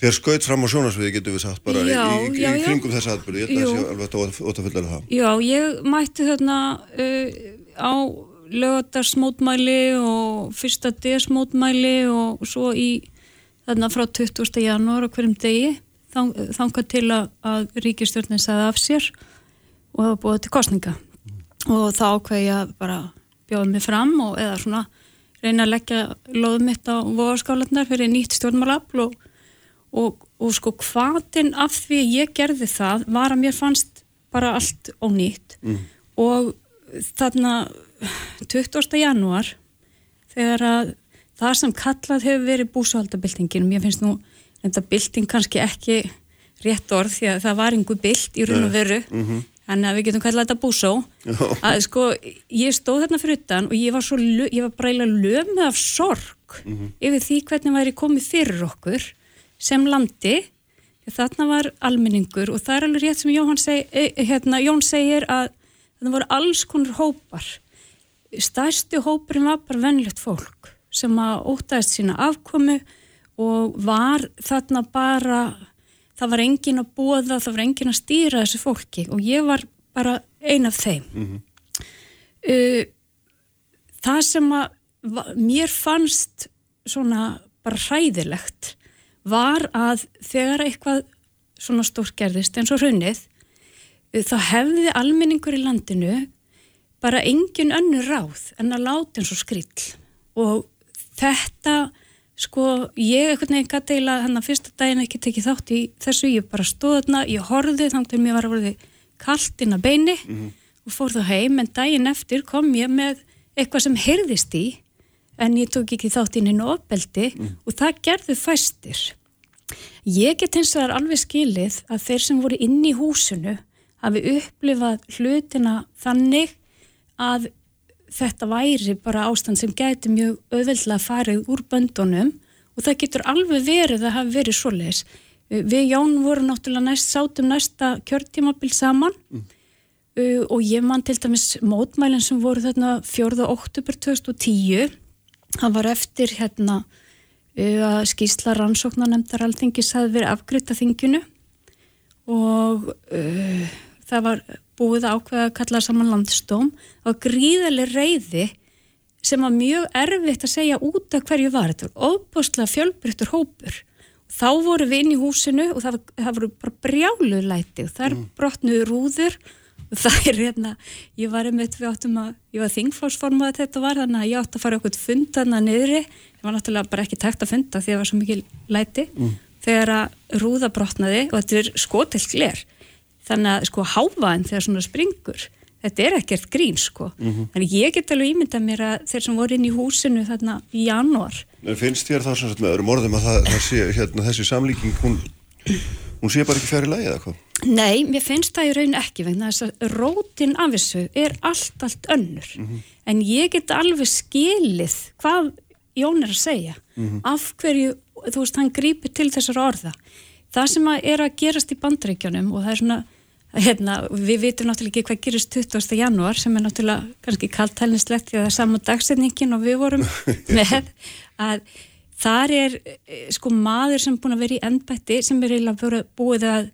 þér skaut fram á sjónasviði getur við sagt bara já, í, í, já, í kringum þessa aðbyrju, ég held að það sé alveg ótafullar það. Já, ég mætti þarna uh, á lögadarsmótmæli og fyrsta desmótmæli og svo í þarna frá 20. janúar og hverjum degi þangað til að, að ríkistjórnin sagði af sér og var búið til kostninga mm. og þá ákveði ég bara bjóða mig fram og eða svona reyna að leggja loðum mitt á voðaskálanar fyrir nýtt stjórnmálafl og, og, og sko hvaðin af því ég gerði það var að mér fannst bara allt ónýtt mm. og þarna 20. janúar þegar að það sem kallað hefur verið búsvaldabildingin ég finnst nú þetta bilding kannski ekki rétt orð því að það var einhver bild í raun og veru mm -hmm. Þannig að við getum kallað þetta búsó. Að sko, ég stóð þarna fyrir utan og ég var svo, ég var bara eiginlega lömið af sorg mm -hmm. yfir því hvernig væri komið fyrir okkur sem landi. Þarna var almenningur og það er alveg rétt sem seg, eh, hérna, Jón segir að það voru alls konar hópar. Stærsti hópurinn var bara vennlegt fólk sem að ótaðist sína afkomi og var þarna bara það var engin að bóða, það var engin að stýra þessu fólki og ég var bara ein af þeim mm -hmm. uh, það sem að mér fannst svona bara hræðilegt var að þegar eitthvað svona stór gerðist eins og hrunnið uh, þá hefði almenningur í landinu bara engin önnu ráð en að láta eins og skrill og þetta sko ég ekkert nefn gæti eiginlega hann að fyrsta daginn ekki tekið þátt í þessu, ég bara stóð þarna, ég horfið þannig til mér var að verði kallt inn að beini mm -hmm. og fór það heim, en daginn eftir kom ég með eitthvað sem heyrðist í en ég tók ekki þátt inn inn á opbeldi mm -hmm. og það gerði fæstir. Ég get eins og það er alveg skilið að þeir sem voru inn í húsinu hafi upplifað hlutina þannig að þetta væri bara ástand sem gæti mjög auðveldlega farið úr böndunum og það getur alveg verið að hafa verið svoleiðis. Við Jón vorum náttúrulega næst, sátum næsta kjörtímabil saman mm. uh, og ég man til dæmis mótmælinn sem voru þarna 4. oktober 2010 það var eftir hérna að skýsla rannsóknarnemndar alþingis hafi verið afgriðt að þinginu og uh, það var búið ákveða að kalla saman landstóm og gríðarlega reyði sem var mjög erfitt að segja út af hverju var. Þetta var ofbústlega fjölbryttur hópur. Þá voru við inn í húsinu og það, það voru bara brjálu læti og þar mm. brotnuðu rúður. Og það er hérna, ég var einmitt við áttum að, ég var þingflósformað að þetta var þannig að ég átti að fara okkur fundaðna niðri, það var náttúrulega bara ekki tækt að funda því að það var svo mikið læti. Mm. þegar að rúða brotnaði og þetta er skotill gler þannig að sko háfaðin þegar svona springur þetta er ekkert grín sko mm -hmm. þannig ég get alveg ímyndað mér að þeir sem voru inn í húsinu þarna í januar En finnst þér sem sagt með öðrum orðum að það, það sé, hérna, þessi samlíking hún, hún sé bara ekki færi lægi eða hvað? Nei, mér finnst það í raun ekki vegna þess að rótin af þessu er allt, allt önnur mm -hmm. en ég get alveg skilið hvað Jón er að segja mm -hmm. af hverju, þú veist, hann grýpir til þessar orða það sem að er að gerast í bandreikjónum og það er svona Hérna, við vitum náttúrulega ekki hvað gerist 20. janúar sem er náttúrulega kannski kallt helnislegt því að það er saman dagsetningin og við vorum með að þar er eh, sko maður sem búin að vera í ennbætti sem er eiginlega búið að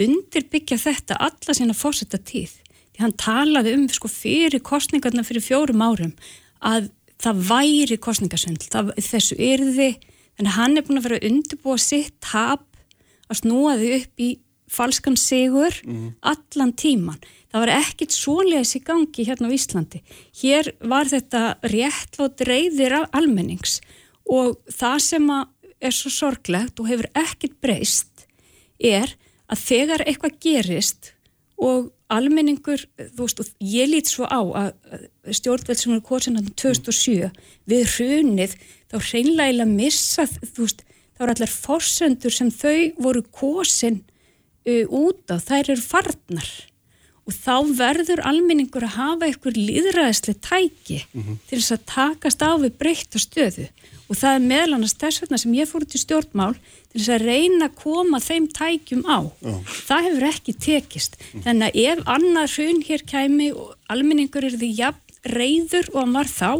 undirbyggja þetta alla sína fórsetta tíð. Því hann talaði um sko fyrir kostningarna fyrir fjórum árum að það væri kostningasöndl, þessu erði, þannig að hann er búin að vera að undirbúa sitt tap að snúa þau upp í falskan sigur mm. allan tíman. Það var ekkit svoleiðis í gangi hérna á Íslandi. Hér var þetta réttlót reyðir af almennings og það sem er svo sorglegt og hefur ekkit breyst er að þegar eitthvað gerist og almenningur, þú veist, og ég lít svo á að stjórnveld sem er korsin 2007 við hrunið þá hreinlega missað, þú veist, þá er allar forsendur sem þau voru kosin uh, út á, þær eru farnar og þá verður almenningur að hafa einhver líðræðisli tæki mm -hmm. til þess að takast á við breytt og stöðu og það er meðal annars þess vegna sem ég fór til stjórnmál til þess að reyna að koma þeim tækjum á. Oh. Það hefur ekki tekist. Mm. Þannig að ef annar hrun hér kæmi og almenningur er því jafn reyður og hann var þá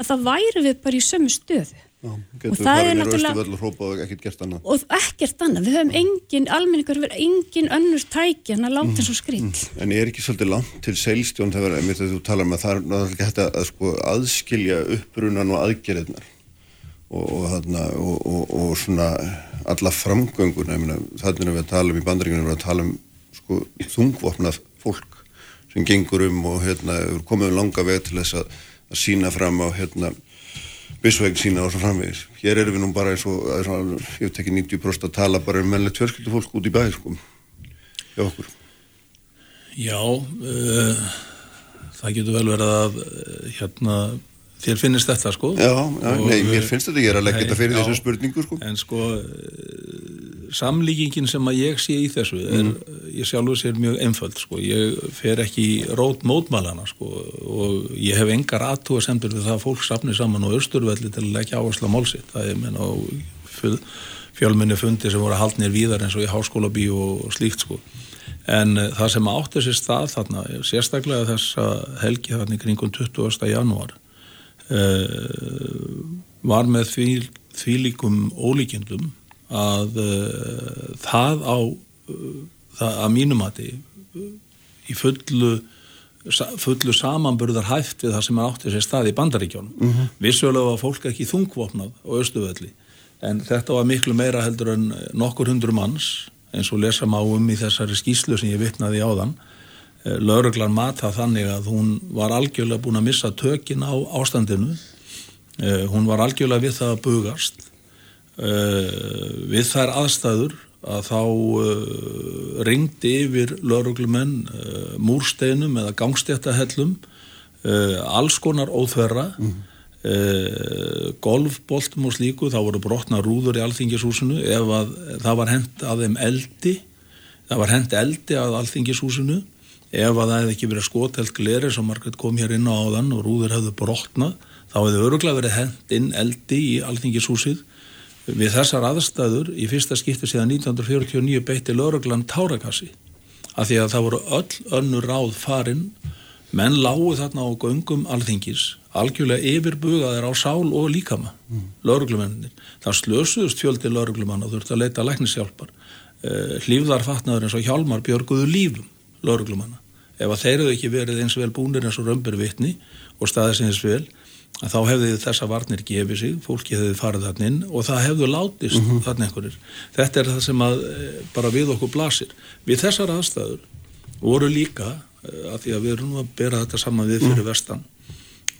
að það væri við bara í sömu stöðu. Já, og það er náttúrulega og ekkert gert annað og ekkert annað, við höfum engin almenningur verið engin önnur tæki en að láta mm. svo skrill mm. En er ekki svolítið langt til seilstjón þegar þú talar um að það er hægt að sko, aðskilja upprunan og aðgerðnar og, og, og, og svona alla framgöngun þannig að við talum í bandringunum við talum sko, þungvopnað fólk sem gengur um og hérna, komum langa veg til þess að, að sína fram á hérna vissvegin sína og svo framvegis. Hér erum við nú bara eins og, ég tekki 90% að tala bara um mennlegt fjörskildufólk út í bæði, sko, hjá okkur. Já, uh, það getur vel verið að, uh, hérna, Þér finnist þetta sko? Já, já nei, mér finnst þetta, ég er að leggja þetta fyrir þessu spurningu sko. En sko, eh, samlíkingin sem að ég sé í þessu er, mm. ég sjálfur sér mjög einföld sko, ég fer ekki í rót mótmælana sko og ég hef engar aðtúa semtur við það að fólk sapni saman á östurvelli til að leggja áherslu á málsitt, það er menn á fjölminni fundi sem voru haldnir víðar eins og í háskóla bí og slíkt sko. En uh, það sem átti sér stað þarna, sérstaklega þessa helgi þarna í kringum 20. janúar var með því, því líkum ólíkjendum að uh, það á uh, það að mínumati í fullu fullu samanburðar hæft við það sem átti sér stað í bandaríkjónum mm -hmm. vissulega var fólk ekki þungvopnað á Östuvelli en þetta var miklu meira heldur en nokkur hundru manns eins og lesa má um í þessari skýslu sem ég vittnaði á þann Eh, lauruglan mata þannig að hún var algjörlega búin að missa tökin á ástandinu. Eh, hún var algjörlega við það að bugast. Eh, við þær aðstæður að þá ringdi yfir lauruglumenn múrsteinum eða gangstjættahellum alls konar óþverra. Mm. golfboltum og slíku þá voru brotna rúður í alþingishúsinu. Ef að það var hend að þeim eldi það var hend eldi að alþingishúsinu ef að það hefði ekki verið skotelt gleri sem margætt kom hér inn á áðan og rúður hefðu brotnað þá hefði öruglega verið hend inn eldi í alþingishúsið við þessar aðstæður í fyrsta skipti síðan 1949 beitti lauruglan tárakassi af því að það voru öll önnur ráð farin menn lágu þarna á göngum alþingis algjörlega yfirbugaðir á sál og líkama mm. lauruglumenninir. Það slösuðust fjöldi lauruglumann og þurfti að leita læknishjálpar eh, hlýfðarfatnaður eins og hjálmar björguðu lífum lauruglumanna. Ef að þeir eru ekki verið eins vel búnir eins og römbur vitni og staðið sinns vel að þá hefði þessa varnir gefið sig, fólki hefði farið þarna inn og það hefðu látist mm -hmm. þarna einhverjir. Þetta er það sem að eh, bara við okkur blasir. Við þessar aðstæður voru líka, eh, að því að við erum að bera þetta saman við fyrir mm. vestan,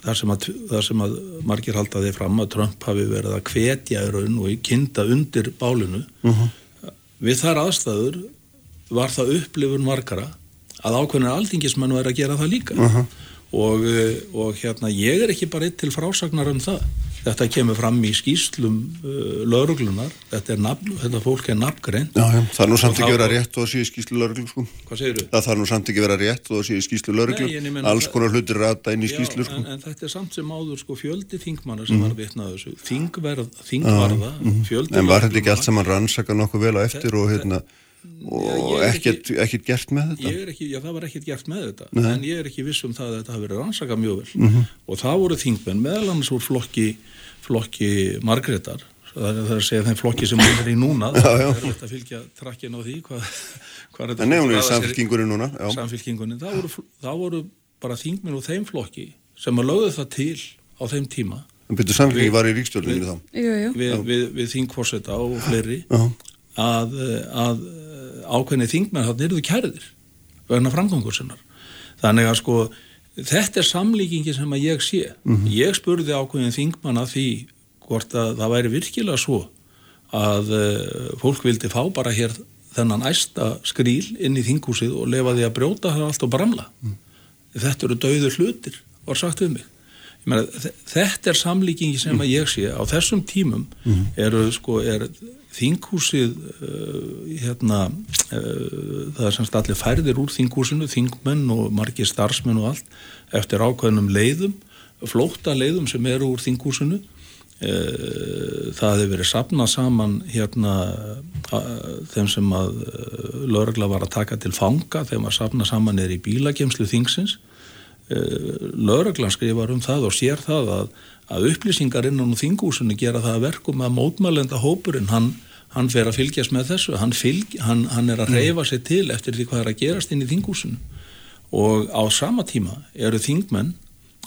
þar sem, að, þar sem að margir haldaði fram að Trump hafi verið að kvetja í raun og kynnta undir bálinu. Mm -hmm. Við þar aðstæður var það upplifun margara að ákveðinu aldingismenn væri að gera það líka. Mm -hmm og, eh, og hérna ég er ekki bara eitt til frásagnar um það þetta kemur fram í skýslum uh, lauruglunar, þetta, nafn, þetta fólk er nafngreint það er nú samt ekki verið að rétt og að séu skýslu lauruglu sko. það þarf nú samt ekki verið að rétt og að séu skýslu lauruglu alls konar hlutir rata inn í skýslu sko. en, en þetta er samt sem áður sko, fjöldi þingmanna sem mm. var vitnað þessu þingverð, þingvarða mm. en var þetta ekki allt sem hann rannsaka nokkuð vel á eftir og hérna og ekkert, ekkert gert með þetta? Ekki, já það var ekkert gert með þetta Nei. en ég er ekki viss um það að þetta hafi verið rannsakað mjög vel. Mm -hmm. og það voru þingmenn meðal annars úr flokki flokki Margreðar það er það að segja þeim flokki sem hún er í núna. Já, já. það er hægt að fylgja trakkin á því hvað, hvað er þetta Nei, samfylkingunni núna samfylkingunni, það voru, það voru bara þingmenn úr þeim flokki sem að lögðu það til á þeim tíma. En byrju samfylkingi var í ríkstjórnum við, við, við, við, við þingforsetta og fleiri að, að ákveðni þingmenn hann eruðu kærðir vegna framgangur sinnar þannig að sko þetta er samlíkingi sem að ég sé mm -hmm. ég spurði ákveðin þingmann að því hvort að það væri virkilega svo að uh, fólk vildi fá bara hér þennan æsta skríl inn í þinghúsið og lefa því að brjóta það allt og bramla mm. þetta eru dauður hlutir var sagt um mig Mena, þetta er samlíkingi sem að ég sé á þessum tímum mm. eru sko er þinghúsið uh, hérna uh, það er semst allir færðir úr þinghúsinu þingmenn og margir starfsmenn og allt eftir ákveðnum leiðum flóta leiðum sem eru úr þinghúsinu. Uh, það hefur verið sapnað saman hérna þeim sem að lögregla var að taka til fanga þeim að sapna saman er í bílakemslu þingsins. Lögreglan skrifar um það og sér það að að upplýsingar innan úr þingúsinu gera það að verkum að mótmælenda hópurinn hann, hann fer að fylgjast með þessu. Hann, fylg, hann, hann er að reyfa sig til eftir því hvað er að gerast inn í þingúsinu og á sama tíma eru þingmenn,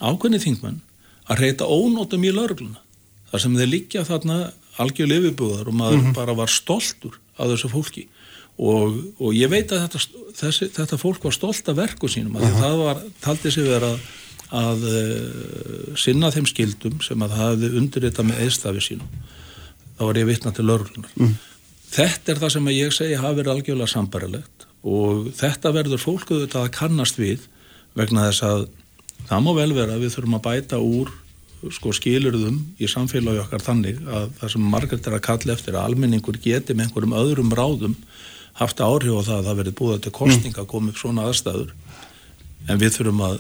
ákveðni þingmenn að reyta ónótum í laurugluna þar sem þeir liggja þarna algjör lifibúðar og maður mm -hmm. bara var stoltur af þessu fólki. Og, og ég veit að þetta, þessi, þetta fólk var stolt af verku sínum að uh -huh. það var, taldi sig vera að uh, sinna þeim skildum sem að það hefði undirrita með eðstafi sínum. Þá var ég vittna til örlunar mm. þetta er það sem ég segi hafi verið algjörlega sambarilegt og þetta verður fólkuðu þetta að kannast við vegna þess að það má vel vera að við þurfum að bæta úr sko skilurðum í samfélagi okkar þannig að það sem margært er að kalla eftir að almenningur geti með einhverjum öðrum ráðum haft áhrif á það að það verið búið til kostning að koma upp svona aðstæður. En við þurfum að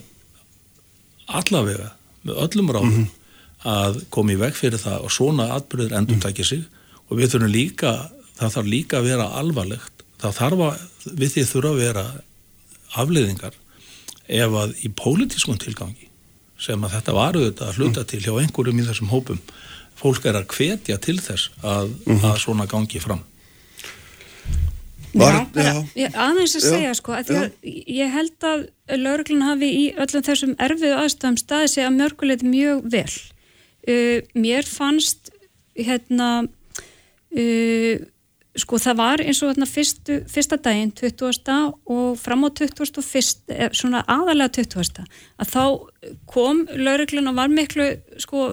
allavega með öllum ráðum mm -hmm. að koma í veg fyrir það og svona atbyrður endur takja sig. Og við þurfum líka, það þarf líka að vera alvarlegt, það þarf að við því þurfa að vera afleiðingar ef að í pólitískun tilgangi sem að þetta varu þetta að hluta til hjá einhverjum í þessum hópum fólk er að hvetja til þess að, mm -hmm. að svona gangi fram Var, já, já. aðeins að segja já, sko að að ég held að lauruglun hafi í öllum þessum erfiðu aðstæðum staði sig að mörgulegt mjög vel uh, mér fannst hérna uh, sko það var eins og hérna fyrstu, fyrsta daginn 20. og fram á 21. Eh, svona aðalega 20. að þá kom lauruglun og var miklu sko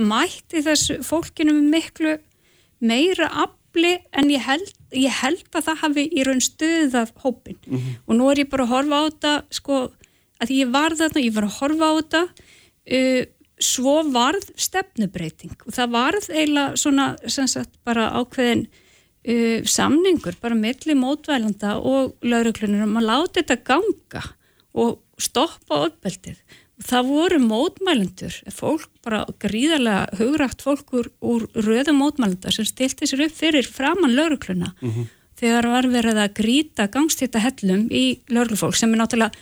mætti þessu fólkinu miklu meira afli en ég held ég held að það hafi í raun stuðað hópin mm -hmm. og nú er ég bara að horfa á þetta sko, að ég var þarna, ég var að horfa á þetta uh, svo varð stefnubreiting og það varð eiginlega svona sagt, bara ákveðin uh, samningur, bara milli mótvælanda og lauruglunir um að láta þetta ganga og stoppa uppbeldið það voru mótmælendur, fólk bara gríðarlega hugrætt fólk úr, röðum mótmælenda sem stilti sér upp fyrir framann laurugluna mm -hmm. þegar var verið að gríta gangstíta hellum í lauruglufólk sem er náttúrulega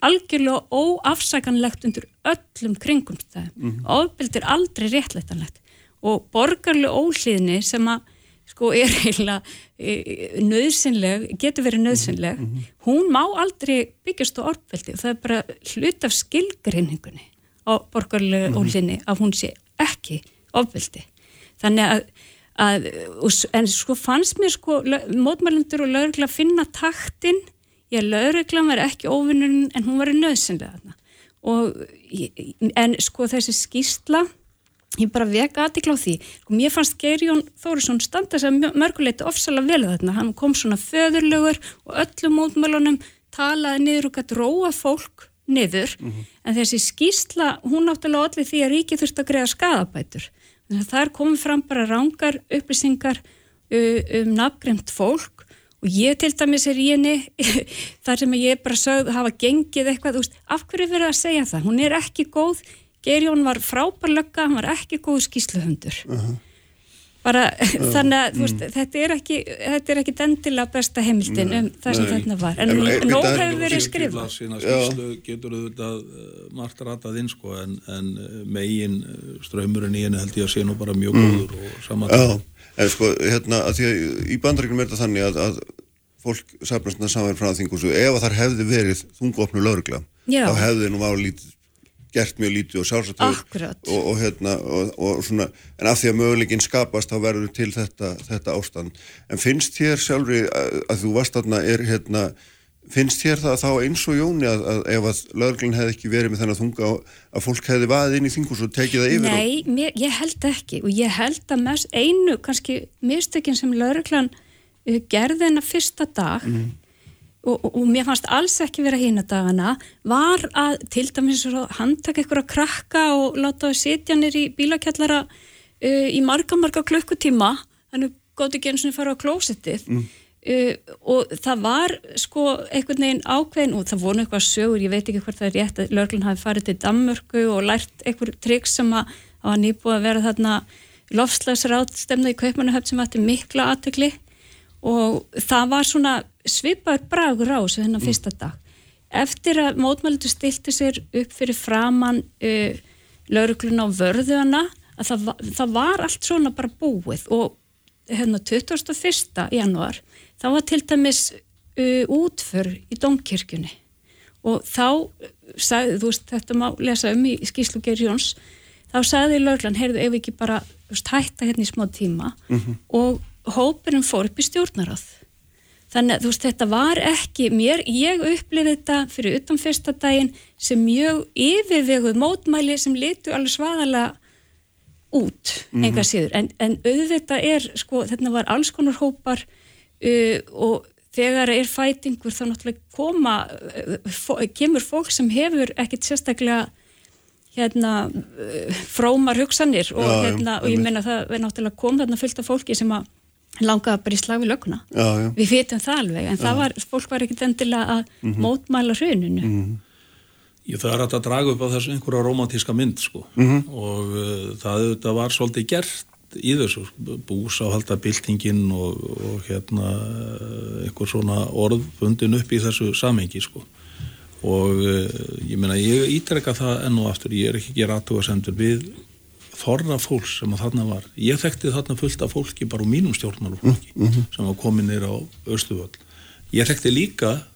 algjörlega óafsakanlegt undir öllum kringumstæðum mm -hmm. ofbeldi er aldrei réttlættanlegt og borgarlega óhlýðni sem að sko er eiginlega e, nöðsynleg, getur verið nöðsynleg mm -hmm. hún má aldrei byggjast á ofbeldi og það er bara hlut af skilgrinningunni á borgarlega mm -hmm. óhlýðni að hún sé ekki ofbeldi þannig að, að en sko fannst mér sko mótmælendur og lögurlega finna taktinn ég að lauruglan var ekki óvinnurinn en hún var nöðsynlega og en sko þessi skýrsla ég bara veka aðtikla á því. Sko mér fannst Geirjón Þórisson standa að mörguleiti ofsalega vel þarna. Hann kom svona föðurlögur og öllum mótmælunum talaði niður og gæti róa fólk niður. Mm -hmm. en þessi skýrsla hún náttúrulega allir því að ríki þurft að greiða skadabætur þannig að þar komið fram bara rángar upplýsingar um nafngremt fólk. Og ég til dæmis er í henni þar sem ég bara sögð hafa gengið eitthvað, veist, af hverju verið að segja það? Hún er ekki góð, Gerjón var frábærlögga, hann var ekki góð skýsluhundur uh -huh. bara uh -huh. þannig að veist, mm. þetta er ekki þetta er ekki dendilega besta heimildin um það sem þetta var, en nóg hefur verið skrifað skýslu getur auðvitað uh, margt ratað inn sko en, en uh, megin uh, ströymurinn í henni held ég að sé nú bara mjög mm. góður og saman Já En sko, hérna, að því að í bandregnum er þetta þannig að, að fólk safnast þetta saman frá þingusu, ef að þar hefði verið þungofnu laurugla, þá hefði nú máli lítið, gert mjög lítið og sjálfsagt og, og hérna, og, og svona, en af því að möguleikin skapast, þá verður til þetta, þetta ástand. En finnst þér sjálfri að, að þú varst þarna, er hérna, finnst þér það þá eins og Jóni að, að ef að lögurglun hefði ekki verið með þennan þunga að fólk hefði vaðið inn í þingus og tekið það yfir? Nei, mér, ég held ekki og ég held að mest einu kannski mistökinn sem lögurglan uh, gerði hennar fyrsta dag mm. Og, og, og mér fannst alls ekki vera hína dagana. Var að til dæmis handtaka ykkur að krakka og láta það sitja nýri bílakjallara uh, í marga marga klukkutíma. Þannig góti ekki eins og fara á klósettið. Mm. Uh, og það var sko einhvern veginn ákveðin og það voru eitthvað sögur, ég veit ekki hvort það er rétt að löglun hafi farið til Danmörku og lært einhver triks sem að hafa nýbúið að vera þarna lofslagsrátstemna í Kaupmannahöfn sem ætti mikla aðtökli og það var svona svipaður bragur á þessu þennan mm. fyrsta dag eftir að mótmælutu stilti sér upp fyrir framann uh, löglun á vörðuna að það, það var allt svona bara búið og hérna 21. januar þá var til dæmis uh, útför í domkirkjunni og þá sagði, þú veist þetta má lesa um í skíslu Geir Jóns þá sagði löglan, heyrðu ef ekki bara veist, hætta hérna í smá tíma mm -hmm. og hópurinn fór upp í stjórnarað þannig að þú veist þetta var ekki mér, ég upplifði þetta fyrir utan fyrsta daginn sem mjög yfirveguð mótmæli sem litur alveg svaðala út, enga mm -hmm. síður. En, en auðvitað er, sko, þetta var alls konar hópar uh, og þegar er fætingur þá náttúrulega koma uh, kemur fólk sem hefur ekkit sérstaklega hérna uh, frómar hugsanir og, já, hérna, og ég menna það er náttúrulega kom þarna fullt af fólki sem að langaði bara í slag við löguna já, við vitum það alveg en það var, fólk var ekkit endilega að mm -hmm. mótmæla hruninu mm -hmm. Ég það er að draga upp á þessu einhverja romantíska mynd sko mm -hmm. og uh, það, það var svolítið gert í þessu búsáhaldabildingin og, og hérna eitthvað svona orð fundin upp í þessu samengi sko og eh, ég meina ég ítrekka það enn og aftur, ég er ekki ekki rættu að sendur við þorra fólks sem að þarna var, ég þekkti þarna fullt af fólki bara úr mínum stjórnmálufólki mm -hmm. sem var komin nýra á Östuvöld ég þekkti líka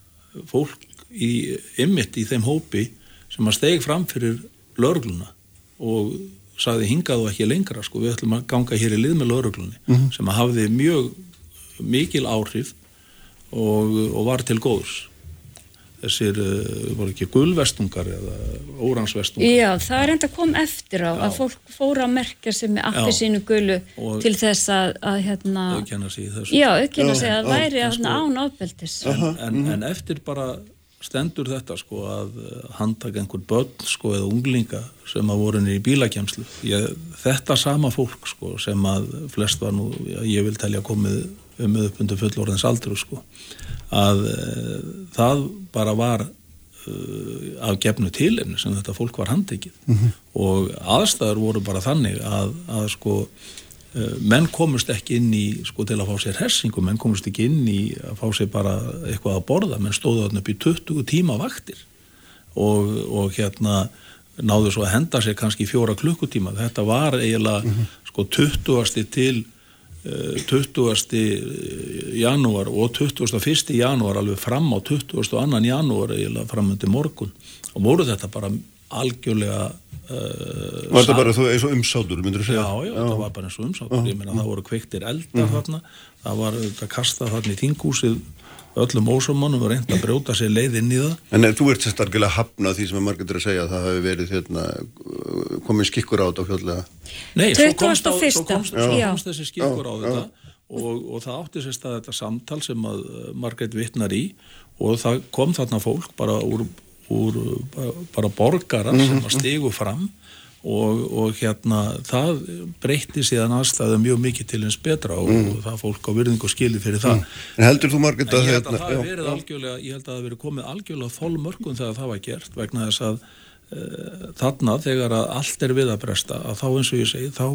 fólk í ymmit í þeim hópi sem að steg fram fyrir lörgluna og saði hingað og ekki lengra sko, við ætlum að ganga hér í lið með lauruglunni mm -hmm. sem að hafði mjög mikil áhrif og, og var til góðs þessir, uh, voru ekki gulvestungar eða óransvestungar? Já, það er enda kom eftir á Já. að fólk fóra að merkja sem er appi sínu gulu og til þess að, að hérna, aukjana sig þessu. Já, aukjana sig að væri að, sko, án ábeldis en, en, en eftir bara stendur þetta sko að eh, handtaka einhver börn sko eða unglinga sem að voru niður í bílakjæmslu þetta sama fólk sko sem að flest var nú, ég vil telja komið um upp undir fullorðins aldru sko að e, það bara var e, af gefnu tilefni sem þetta fólk var handtekið mm -hmm. og aðstæður voru bara þannig að, að sko Eh, menn komust ekki inn í sko til að fá sér hersingum, menn komust ekki inn í að fá sér bara eitthvað að borða, menn stóðu þarna upp í 20 tíma vaktir og, og hérna náðu svo að henda sér kannski fjóra klukkutíma þetta var eiginlega sko 20. til eh, 20. janúar og 21. janúar alveg fram á 22. janúar eiginlega fram undir morgun og voru þetta bara algjörlega uh, Var þetta bara þú eins og umsátur, myndur þú Já, segja? já, þetta var bara eins og umsáttur, ég meina það voru kveiktir eldar þarna, það var þetta kastað þarna í þingúsið öllum ósumannum og reynd að brjóta sér leið inn í það. En eh, þú ert sérstaklega hafnað því sem er að segja að það hafi verið hérna, komið skikkur á þetta fljóðlega. Nei, svo komst, á, 21. svo komst, svo komst þessi skikkur á þetta og, og það átti sér stað þetta samtal sem að uh, Margrét vittnar í og það kom þarna fólk bara úr, úr bara, bara borgarar sem að stigu fram og, og hérna það breytti síðan aðstæðu mjög mikið til eins betra og, og það fólk á virðingu skilið fyrir það. En heldur þú margir En að ég held að hérna, það já, hef verið algjörlega, ég held að það hef verið komið algjörlega þólmörkun þegar það var gert vegna þess að uh, þarna þegar að allt er við að bresta að þá eins og ég segi þá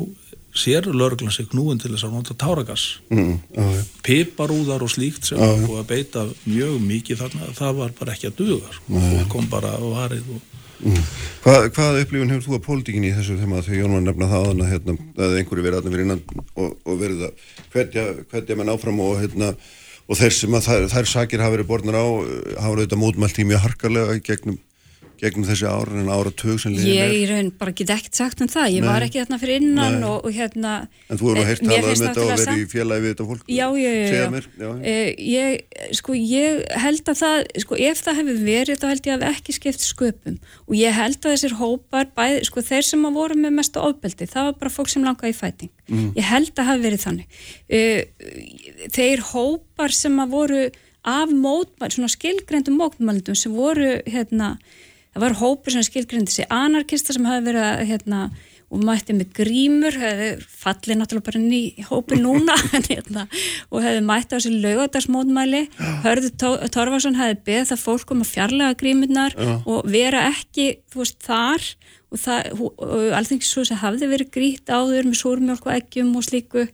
sér lörglan sig knúin til þess að nota táragas mm, já, já. piparúðar og slíkt sem var búið að beita mjög mikið þarna það var bara ekki að duga sko. og kom bara á varið og Hvað, hvað upplifun hefur þú að pólitíkinni í þessu þegar þegar Jón var að nefna það áðan að hérna, að einhverju verið aðna fyrir innan og, og verið að hverja, hverja menn áfram og hérna og þeir sem að þær, þær sakir hafa verið borðnar á eh, hafa auðvitað mótmælt í mjög harkarlega gegnum, gegnum þessi ár en ára tug sem liðin Ég er. í raun bara get ekkert sagt um það, ég Nei. var ekki þarna fyrir innan og, og hérna En þú hefur nú eh, talað um þetta og verið í félagi við þetta fólk Já, já, já, mér, já. Eh, ég, sko, ég held að það, sko, ef það hefur verið, þá held ég að ekki skipt sköpum og ég held að þessir hópar, bæði, sko, þeir sem að voru með mestu ofbeldi, það var bara fólk sem langaði í fæting. Ég held að hafi verið þannig. Uh, þeir hópar sem að voru af mótmæl, svona skilgrendum mótmælundum sem voru, hérna, það var hópur sem skilgrendi sig anarkista sem hafi verið að, hérna, og mætti með grímur, hefði fallið náttúrulega bara í hópi núna hérna, og hefði mætti á þessi laugadagsmótmæli Hörður Tó- Torfarsson hefði beð það fólk um að fjarlæga grímurnar og vera ekki, veist, þar. Og það, alþengis hafði verið grýtt áður með súrmjólk og eggjum og slíku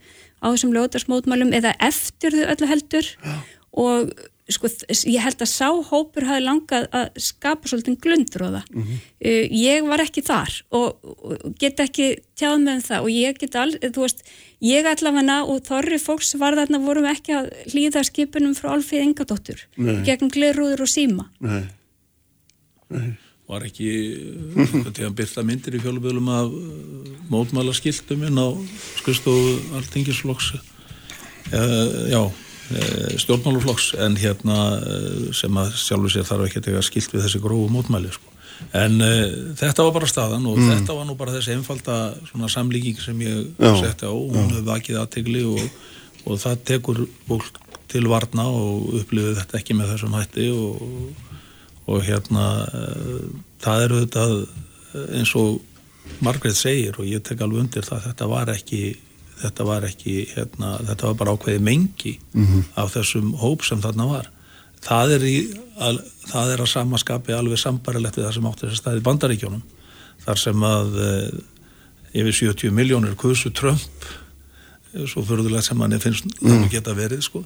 á þessum laugadagsmótmælum eða eftir þau öllu heldur. Og sko, ég held að sá hópur hafi langað að skapa svolítið glundur á það. Mhm. uh, ég var ekki þar og, og get ekki tjáð með um það og ég get all, þú veist, ég allavega og þorri fólks var þarna vorum ekki að hlýða skipunum frá Alfið Ingadóttur gegn glerúður og síma. Nei. var ekki til að byrta myndir í fjóluböðlum af uh, mótmæla skiltum inn á skristofu alltingisflokks uh, já stjórnmáluflokks en hérna uh, sem að sjálfur sér þarf ekki að tega skilt við þessi grófu mótmæli sko. en uh, þetta var bara staðan og þetta var nú bara þessi einfalda svona samlíking sem ég Já. setti á hún hefur vakið aðtegli og, og það tekur fólk til varna og upplifið þetta ekki með þessum hætti og og hérna uh, það eru þetta eins og Margrét segir og ég tek alveg undir það þetta var ekki þetta var ekki hérna, þetta var bara ákveði mengi af þessum hóp sem þarna var. Það er, í, al, það er að samaskapi alveg sambarilegt við það sem átti þessi staði bandaríkjónum þar sem að uh, yfir 70 miljónir kusu Trump eh, svo fyrirlega sem manni finnst það geta verið sko.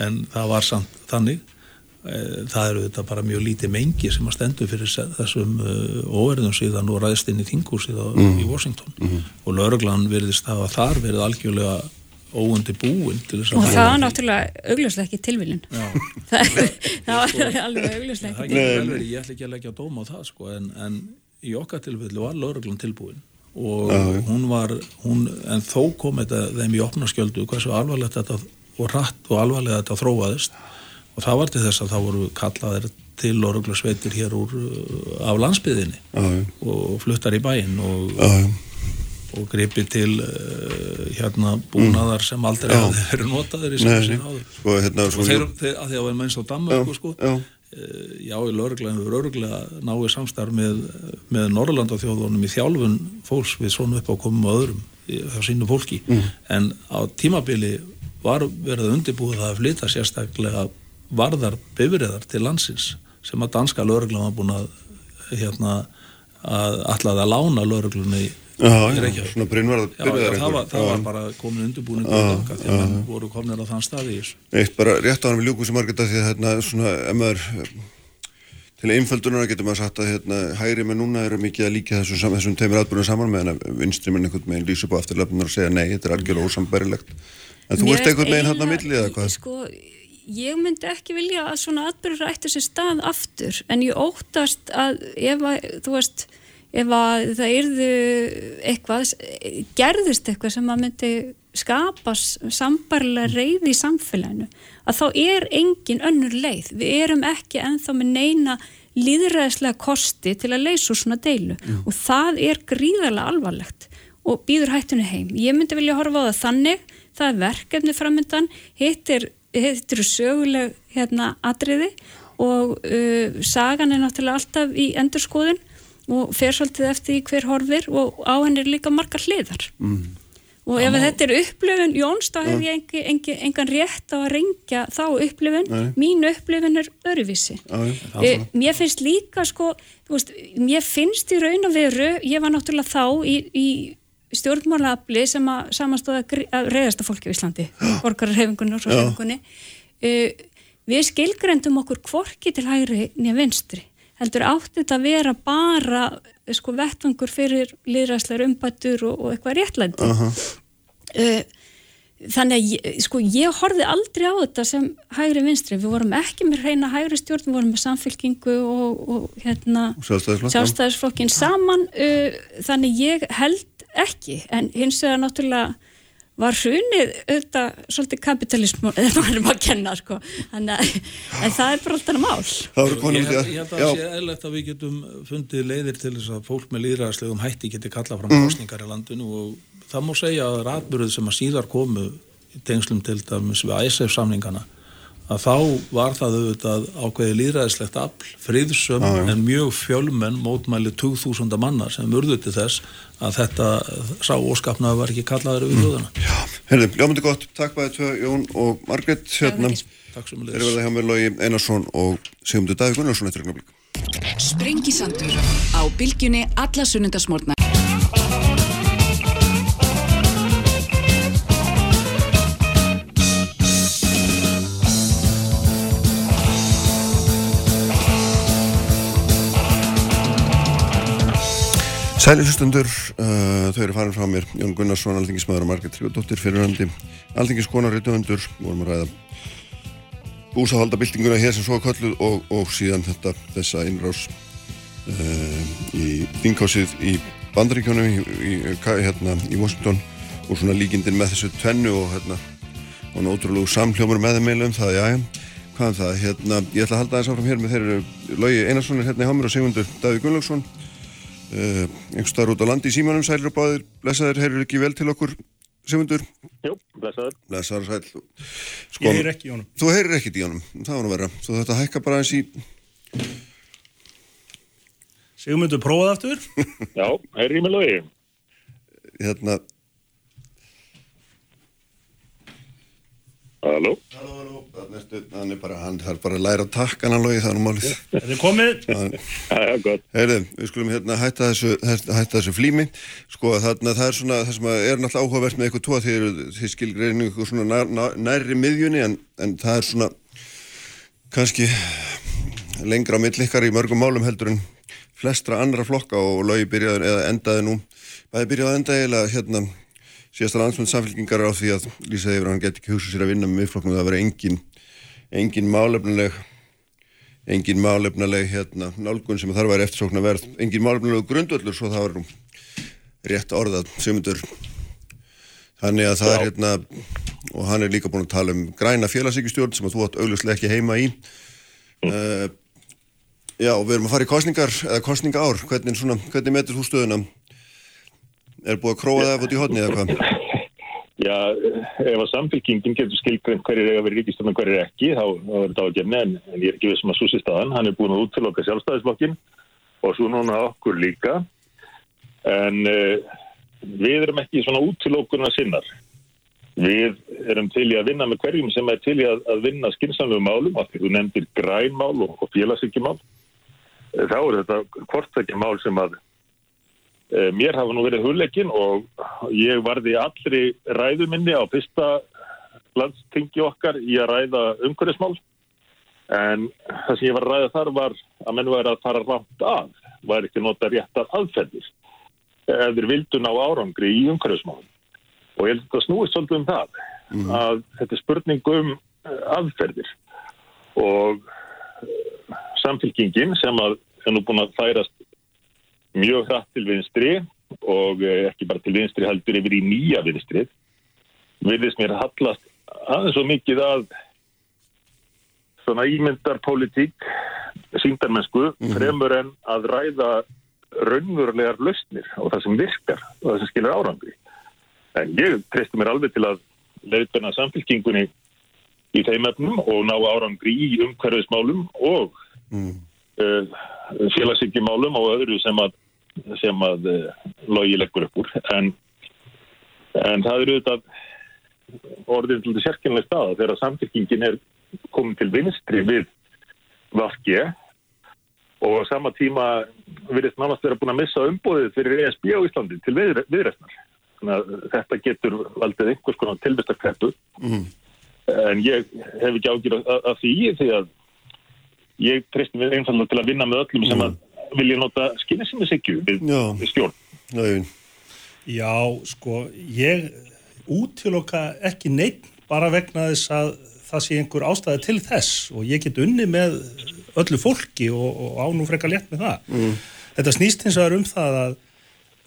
En það var samt þannig. Eh, það eru þetta bara mjög lítið mengi sem að stendur fyrir þessum uh, óverðum síðan og ræðist inn í þingúsið mm. í Washington. Og lauruglan verðist hafa þar verið algjörlega óundi búin til þess að Og það var náttúrulega augljóslega ekki tilviljun. það, það var alveg augljóslega ekki verið, ég ætla ekki að leggja dóma á það sko, en, en í okkar tilfellu var lauruglan tilbúin. Og hún var, hún, en þó kom þetta þeim í opna skjöldu hversu alvarlegt þetta og rætt og alvarlega þetta þróaðist og það var til þess að það voru kallaðir til lauruglusveitir hér úr uh, af landsbyðinni já. og fluttar í bæinn og, og gripi til uh, hérna búnaðar sem aldrei hafði verið notaðir í sín áður. Sko, hérna, og svo, þeir, þeir, að því að við mennst á Danmörku sko, já. Eh, já, í lauruglega hefur lauruglega náið samstarf með, með Norrlandaþjóðunum í þjálfun fólks við svona upp á komum og öðrum hjá sínu fólki. En á tímabili var verið undirbúið það að flytta sérstaklega varðar bifriðar til landsins sem að danska lauruglega var búin að hérna að ætlaði að lána lauruglunni Já, já, svona brinnvarða Já, já, það var, það var bara komin undirbúning því að menn voru komin á þann stað í þessu. Eitt bara rétt á hann við ljúkum sem margir þetta því að hérna svona, ef maður til einföldunar getur maður sagt að hérna, hægri með núna eru mikið að líka þessum, sam- þessum teimur atbyrjum saman meðan að vinstri með einhvern veginn lýsa upp á afturlefnunar og segja nei, þetta er algjörlega ósambærilegt. En þú ert einhvern veginn hann að milli eða hvað? Sko, ég myndi ekki vilja að svona atbyrður ætti sér stað aftur en ég óttast að ef að, þú veist, ef að það yrðu eitthvað, gerðist eitthvað sem að myndi skapa sambarlega reyði í samfélaginu að þá er engin önnur leið. Við erum ekki ennþá með neina líðræðislega kosti til að leysa úr svona deilu og það er gríðarlega alvarlegt og býður hættunni heim. Ég myndi vilja horfa á það þannig, það er verkefni framöndan, hitt hitt eru söguleg hérna atriði og uh, sagan er náttúrulega alltaf í endurskoðun og fer svolítið eftir hver horfir og á henni er líka margar hliðar. Mm. Og ef þetta er upplifun Jóns, þá hef ég engi, engi, engan rétt á að rengja þá upplifun, mín upplifun er öruvísi. Já, Eh, mér finnst líka sko, veist, mér finnst í raun og veru, ég var náttúrulega þá í, í stjórnmálafli sem að samastóða að reyðasta fólki á Íslandi, borgararhefingunni og svo hefingunni. Uh, við skilgrendum okkur kvorki til hægri nýja vinstri. Heldur átti þetta að vera bara eh, sko vettvangur fyrir liðræslegar umbættur og, og eitthvað réttlændi. Uh, þannig að ég, sko, ég horfði aldrei á þetta sem hægri vinstri, við vorum ekki með reyna hægri stjórn, við vorum með samfélkingu og, og hérna Sjálfstæðisflokk, já. sjálfstæðisflokkin saman uh, þannig ég held ekki en hins vegar náttúrulega var hrunið auðvitað svolítið kapitalismu eða maður að kenna sko. Þannig að en það er bara alltaf mál. Það voru konum Ég því held, að, ég held að já, það sé eðlert að við getum fundið leiðir til þess að fólk með líðræðslegum hætti geti kallað Mhm. fram kostningar í landinu og það má segja að ratbyrðu sem að síðar komu í tengslum til dæmis við ISF samningana að þá var það auðvitað ákveði líðræðislegt afl, friðsum en mjög fjölmenn mótmæli 2000 manna sem urðu til þess að þetta sá óskapnaði var ekki kallaður Mm. við hljóðuna. herðu, ljómandi gott, takk bæði tvö Jón og Margrét, hérna Takk sem þeir verða hjá mér Lógi Einarsson og Sigmundur Davík Gunnarsson eftir ögnablík Sprengisandur á bylgjunni alla sunnundasmórna. Sælisustundur, uh, þau eru farin frá mér. Jón Gunnarsson, alþingismæður og Margrét Tryggvadóttir fyrirhandi, alþingiskonar reytuðundur, vorum að ræða búsahaldabildinguna hér sem svo er kölluð og, og síðan þetta, þessa innrás uh, í þingásið í bandaríkjónum í, í, hérna, í Washington og svona líkindin með þessu tvennu og hérna og náttúrulega samhljómur með þeim meilum það, já, hvað er það, hérna ég ætla að halda þess áfram hér með þeir eru Lógi Einarsson er hérna í Hámur og Sigmundur Davíð Gunnlaugsson uh, einhver staðar út á landi í símanum sælir og báðir, blessaður, heyrður ekki vel til okkur Sigmundur, Jú, blessaður. blessaður sæl sko, Ég heyr ekki í honum. Þú heyrir ekkert í honum, það var nú vera Þú þetta hækka bara eins í Sigmundur, prófað aftur. Já, heyri mig logi. hérna Halló? Halló, halló, þannig er bara, hann þarf bara að læra að takka hann alveg, það er nú málið. Er komið. Já, já, gott. Heyrðu, við skulum hérna hætta þessu, hætta þessu flými, sko þarna það er svona, það sem að er náttúrulega áhugavert með eitthvað tóa því þið skilgreinu eitthvað svona nær, nær, nærri miðjunni en, en það er svona kannski lengra á milli ykkar í mörgum málum heldur en flestra andra flokka og lögi byrjaði eða endaði nú, bæði byrjaði að enda eiginlega hérna síðasta landsmönd samfélkingar á því að lýsa yfir að hann geti ekki hugsað sér að vinna með miðflokknum það vera engin, engin málefnileg engin málefnileg hérna, nálgun sem þarf að vera eftirsóknar verð engin málefnileg grundvöllur svo það var nú rétt orðað semundur þannig að það er hérna og hann er líka búin að tala um græna félagsíkistjórn sem að þú átt auglustlega ekki heima í. Uh, já og við erum að fara í kostningar eða kostninga ár, hvernig, svona, hvernig metur þú stöðuna er búið að króa það út í hodni eða hvað Já, ef að samfélkingin getur skilgreint hverjir eiga vera ríkistöndum hverjir ekki, þá, er þetta ágjörni, en, en ég er ekki vissum að súsi staðan. Hann er búin að útloka sjálfstæðisflokkin og svo núna okkur líka. En uh, við erum ekki svona útlokkurna sinnar. Við erum til í að vinna með hverjum sem er til í að, að vinna skynnsamlegu málum, þú nefndir grænmál og, og félagsíkjumál. Þá er þetta hvortækja mál sem að Eh, Mér hafa nú verið hulleggin og ég varði allri ræðuminni á fyrsta landstingi okkar í að ræða umhverfismál. En það sem ég var að ræða þar var að menn væri að fara rámt að, væri ekki nota réttar aðferðir ef þeir vildu ná árangri í umhverfismálum. Og ég held að þetta snúist svolítið um það, að þetta er spurning um eh, aðferðir. Og eh, samfélkingin sem að er nú búin að færast mjög hratt til vinstri og eh, ekki bara til vinstri heldur yfir í nýja vinstri virðist mér hallast aðeins svo mikið að svona ímyndarpolitík síndarmennsku fremur en að ræða raunverulegar lausnir og það sem virkar og það sem skilur árangri. En ég treysti mér alveg til að leiðbena samfélkingunni í þeim efnum og ná árangri í umhverfismálum og mm. Uh, félagsíkjumálum og öðru sem að, sem að uh, logi leggur upp úr. En, en það eru auðvitað orðin til þetta sérkynlega staða þegar samfélkingin er komin til vinstri við Vafge og á sama tíma virðist nánast vera búin að missa umbóðið fyrir ESB á Íslandi til við, viðræstnar. Að þetta getur valdið einhvers konar tilbæstarkreppu Mm. en ég hef ekki ágjur af því því að ég treysti mig einfallega til að vinna með öllum sem að vilja nota skinnisinnisikju við, við stjórn. Nei, Já, sko, ég útiloka ekki neitt bara vegna þess að það sé einhver ástæði til þess og ég get unni með öllu fólki og, og ánú frekar létt með það. Mm. Þetta snýst hins vegar um það að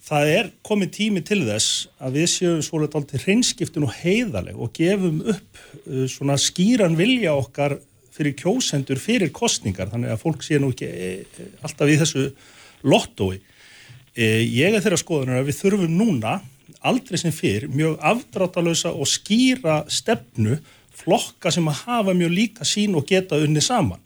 það er komið tími til þess að við séum svolítið aldrei hreinskiptun og heiðaleg og gefum upp uh, svona skýran vilja okkar fyrir kjósendur fyrir kostningar þannig að fólk sé nú ekki e, e, alltaf í þessu lottói. E, ég er þeirra skoðunar að við þurfum núna aldrei sem fyrr mjög afdráttalösa og skýra stefnu flokka sem að hafa mjög líka sín og geta unni saman.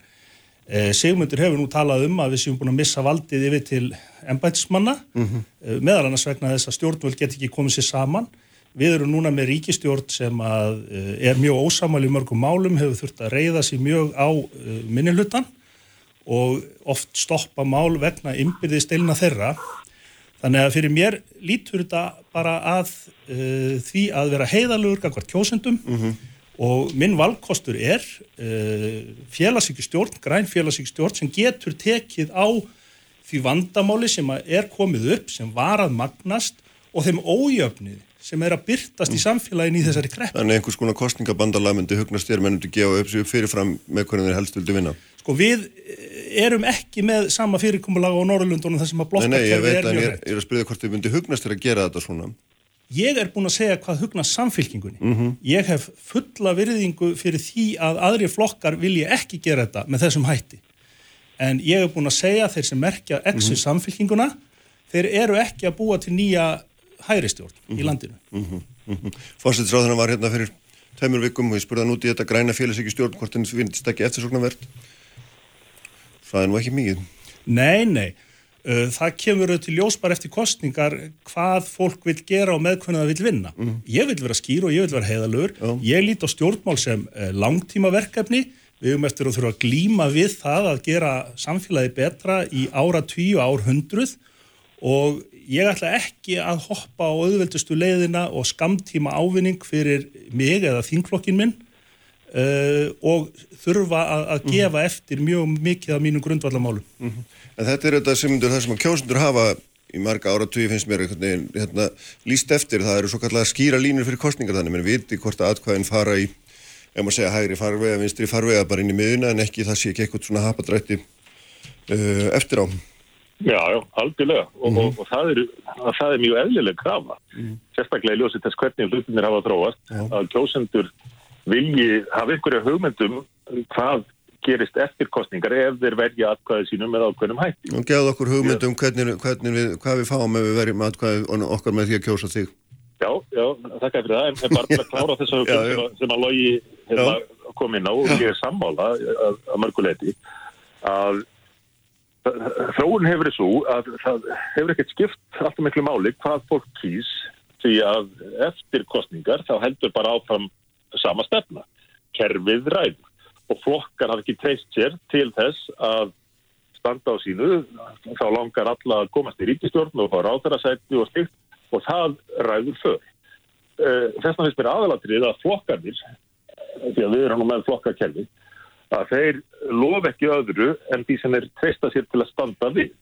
Sigmundur hefur nú talað um að við séum búin að missa valdið yfir til embætismanna Mhm. e, meðal annars vegna þess að stjórnvöld get ekki komið sér saman. Við erum núna með ríkistjórn sem að e, er mjög ósamal í mörgum málum, hefur þurft að reyða sér mjög á e, minnihlutan og oft stoppa mál vegna innbyrðið stilna þeirra. Þannig að fyrir mér lítur þetta bara að uh, því að vera heiðalugur gangvart kjósendum og minn valkostur er uh, félagsíkjustjórn, græn félagsíkjustjórn sem getur tekið á því vandamáli sem er komið upp, sem var að magnast og þeim ójöfnið sem er að byrtast í samfélagin í þessari krepp. Þannig einhvers konar kostningabandalag myndi hugnast þér menn myndi gefa upp sig fyrirfram með hvernig þeir helst vildi vinna. Sko við eh, erum ekki með sama fyrirkomulag á Norrlundunum þar sem að Nei, nei, ég blokkarkerfi veit er að mjög ég hreitt. er, ég er að spyrja hvort þið myndi hugnast þér að gera þetta svona. Ég er búin að segja hvað hugnast samfylkingunni. Mhm. Ég hef fulla virðingu fyrir því að aðri flokkar vilja ekki gera þetta með þessum hætti. En ég hef búin að segja þeir sem merkja exu Mhm. samfylkinguna, þeir eru ekki að búa til nýja hæristjórn Mhm. í landinu. Fórsetisráðurinn var hérna fyrir tveimur vikum og ég spurði hann út í þetta græna félagsíki stjórn hvort henni finnst ekki eftirsóknarvert. Það er nú ekki mikið. Nei, nei. Það kemur til ljós bara eftir kostningar hvað fólk vil gera og með hvernig það vil vinna. Ég vil vera skýr og ég vil vera heiðalögur. Ég lít á stjórnmál sem langtímaverkefni. Við höfum eftir að þurfa að glíma við það að gera samfélagi betra í ára tíu ár hundruð og ég ætla ekki að hoppa á auðveldustu leiðina og skamtíma ávinning fyrir mig eða þingflokkin minn uh, og þurfa að, að gefa eftir mjög mikið af mínum grundvallamálum. En þetta er þetta sem það sem kjósundur hafa í marga áratugi finnst mér veginn hérna, líst eftir, það eru svo kallega skýra línur fyrir kostningar þannig, menn viti hvort að atkvæðin fara í, ef maður segja hægri farvega, vinstri farvega bara inn í miðuna en ekki það sé ekki eitthvað svona hapadrætti uh, eftir á. Já, já, algjörlega. Og, og, og það, er, að það er mjög eðlileg krafa. Sérstaklega í ljósið þess hvernig hlutinir hafa þróast að kjósendur vilji hafa einhverja hugmyndum um hvað gerist eftir kostningar ef þeir verja atkvæði sínum með ákveðnum hætti. Og gefðu okkur hugmyndum hvernig, hvernig við, hvað við fáum ef við verjum atkvæði okkar með því að kjósa þig. Já, já, þakka fyrir það, en, en bara til að klára þess að Já, já. sem, að- að logi hérna, kom inn á og ég er sammála að, að mörguleiti að þróun hefur þessu að það hefur ekkert skipt alltaf miklu máli hvað fólk kýs því að eftir kostningar þá heldur bara áfram sama stefna, kerfið ræður og flokkar hafa ekki treyst sér til þess að standa á sínu, þá langar alla að komast í ríkistjórn og fá ráðarasætti og slikt og það ræður för. Uh, þess vegna finnst mér aðalatrið að flokkarnir, því að við erum með flokkakerfi, að þeir lof ekki öðru en því sem þeir treysta sér til að standa við.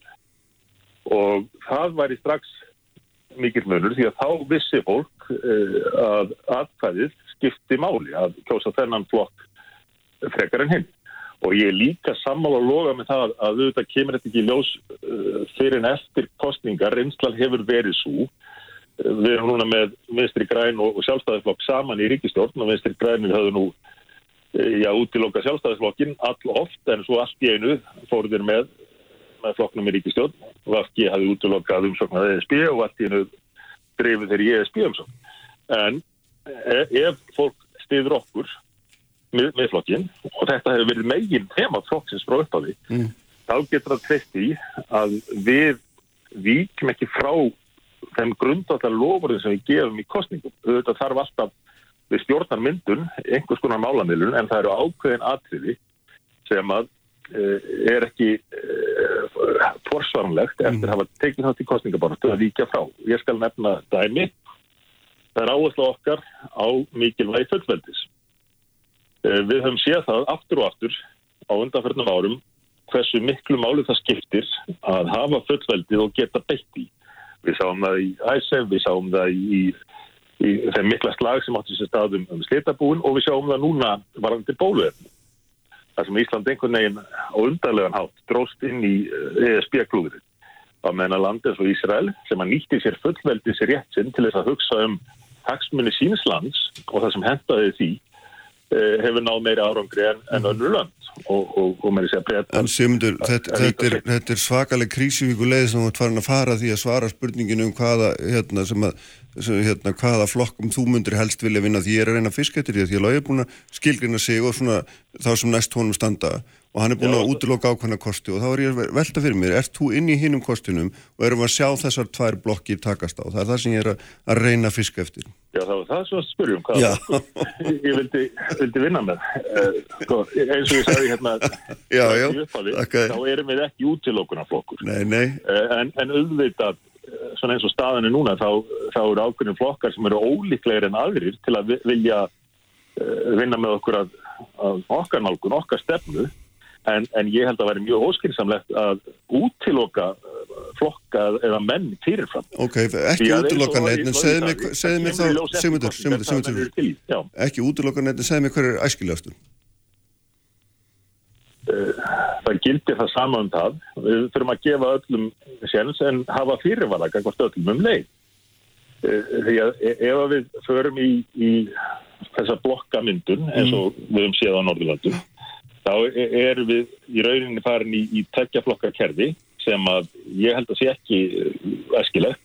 Og það væri strax mikil munur því að þá vissi fólk uh, að atkvæðið skipti máli að kjósa þennan flokk frekar en hinn. Og ég er líka sammála að loga með það að auðvitað kemur þetta ekki í ljós uh, fyrir en eftir kostningar reynslan hefur verið svo Uh, við erum núna með Vinstri Græn og, sjálfstæðisflokk saman í ríkistjórn og Vinstri Grænir höfðu nú já, útiloka sjálfstæðisflokkin all oft en svo allt í einu fóruður með með flokknum í ríkistjórn og Vafki hafði útilokað umsóknað ESB og allt í einu dreifið þeir í ESB umsókn en e- ef fólk stiður okkur með, með flokkin og þetta hefur verið megin tema flokksins frá upphafi Mm. þá getur það treyst í að við víkjum ekki frá þeim grundvallar lofurinn sem við gefum í kostningum. Þetta þarf alltaf við stjórnar myndun, einhvers konar málamilun, en það eru ákveðin atriði sem að uh, er ekki uh, forsvaranlegt eftir að hafa tekið þátt í kostningabortu að víkja frá. Ég skal nefna dæmi. Það er áherslu okkar á mikilvægi fullveldis. Uh, við höfum séð það aftur og aftur á undanferðnum árum hversu miklu máli það skiptir að hafa fullveldið og geta beitt í. Við sáum það í ISEF, við sáum það í, í þeim mikla slag sem átti sér staðum um slitabúin og við sjáum það núna varandi bóluefni. Það sem Ísland einhvern veginn á undarlegan hátt dróst inn í ESB-klúðurinn. Það meðan að landi eins og Ísrael sem að nýtti sér fullveldið sér rétt sinn til þess að hugsa um hagsmunni síns lands og það sem hentaði því eh, hefur náð meiri árangri en, en önnur land og, og, og með þess að breyta En Sigmundur, þetta, þetta, er, þetta er svakaleg krísivíku leið sem þú ert farin að fara því að svara spurninginu um hvaða, hérna, sem að, hérna, hvaða flokkum þú myndir helst vilja vinna því ég er að reyna að fiska eftir því að Lói er búin að skilgrina sig og svona þá sem næst honum standa og hann er búin Já. að útiloka ákvæmna kosti og þá er ég að velta fyrir mér, ert þú inn í hinum kostinum og erum við að sjá þessar tvær blokkir takast á, það er það sem ég er að, að reyna að fiska eftir. Já, það var það sem að spyrja um hvað ég vildi, vildi vinna með. Uh, sko, eins og ég sagði hérna Já, já, upphafi, þér. þá erum við ekki útilokunarflokkur. Nei, nei, Uh, en, en auðvitað, eh, svona eins og staðan er núna, þá, þá eru ákveðin flokkar sem eru ólíklegir en aðrir til að vi- vilja uh, vinna með okkur að, að okkar nálgun, okkar stefnu. En, en ég held að væri mjög óskynsamlegt að útiloka eh, flokka eða menn fyrirfram. ok, ekki útiloka neitt, en dag, mér, þá. Já. ekki útiloka neitt, en segðu mér hver er æskilegastur. Það gildir það sama um það. Við þurfum að gefa öllum séns en hafa fyrirvara gangvart öllum um leið. Eh, Því að e- ef við förum í, í þessa blokkamyndun eins og við höfum séð á Norðurlandum þá e- erum við í rauninni farin í, í tekjaflokka kerfi sem að ég held að sé ekki eh, æskilegt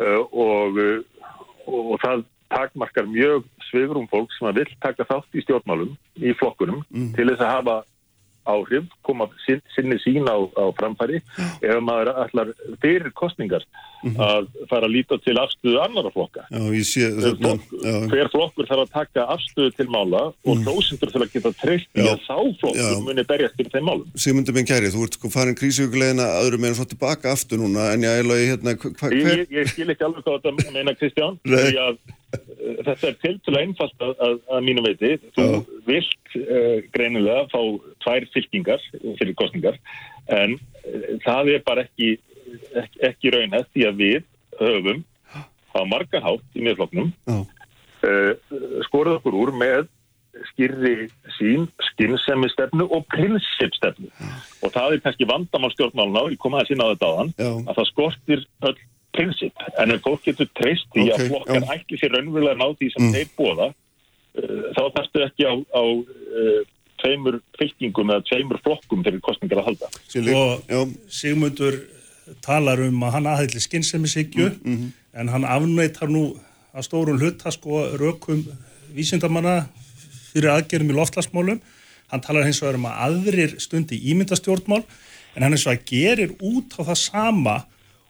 Eh, og, eh, og, og það takmarkar mjög svigrum fólk sem að vill taka þátt í stjórnmálum í flokkunum til þess að hafa áhrif, koma sin, sinni sín á, á framfæri ef maður ætlar fyrir kostningar að fara að líta til afstöðu annara flokka. Já, sé, Flokk, já, hver flokkur þarf að taka afstöðu til mála og hlósindur til að geta treyst í að þá flokkur Já. muni berjast fyrir þeim málum. Sigmundur minn kæri, þú ert sko farin krísíkulegina öðrum en svo tilbaka aftur núna, en ég er hérna, hva, hva, Ég, hver, ég, ég skil ekki alveg hvað þetta meina Kristján því að þetta er tiltölu einfalt að, að, að mínu veiti þú vilt uh, greinilega fá tvær fylkingar fyrir kostningar en uh, það er bara ekki ekki, ekki raunhætt því að við höfum á margan hátt í miðfloknum já, uh, skorið okkur úr með skýrri sín, skinnsemi stefnu og prinsipstefnu og það er kannski vandamál stjórnmáluna og ég kom aðeins inn á þetta áðan Já. að það skortir öll prinsip en ef fólk getur treyst í Ok, að flokkar já. ætli sér raunverulega ná því sem Mm. þeir bóða uh, þá þarfstu ekki á, á uh, tveimur fylkingum eða tveimur flokkum fyrir kostningar að halda Og já, Sigmundur talar um að hann aðhælli skynnsemishyggju en hann afneitar nú að stórun hluta sko rökum vísindamanna fyrir aðgerðum í loftlasmálum. Hann talar hins vegar um að aðrir stundi ímyndastjórnmál en hann eins og að gerir út á það sama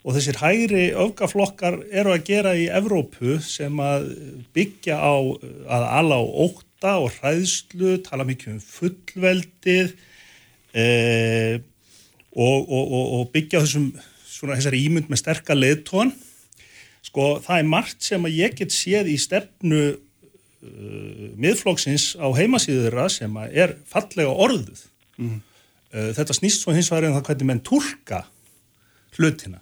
og þessir hægri öfgaflokkar eru að gera í Evrópu sem að byggja á að ala á ótta og hræðslu, tala mikið um fullveldið eh, og, og, og, og byggja þessum svona þessari ímynd með sterka leiðtón. Sko það er margt sem að ég get séð í stefnu uh, miðflokksins á heimasíðura sem að er fallega orðuð. Uh, þetta snýst svo hins vegar en það hvernig menn tólka hlutina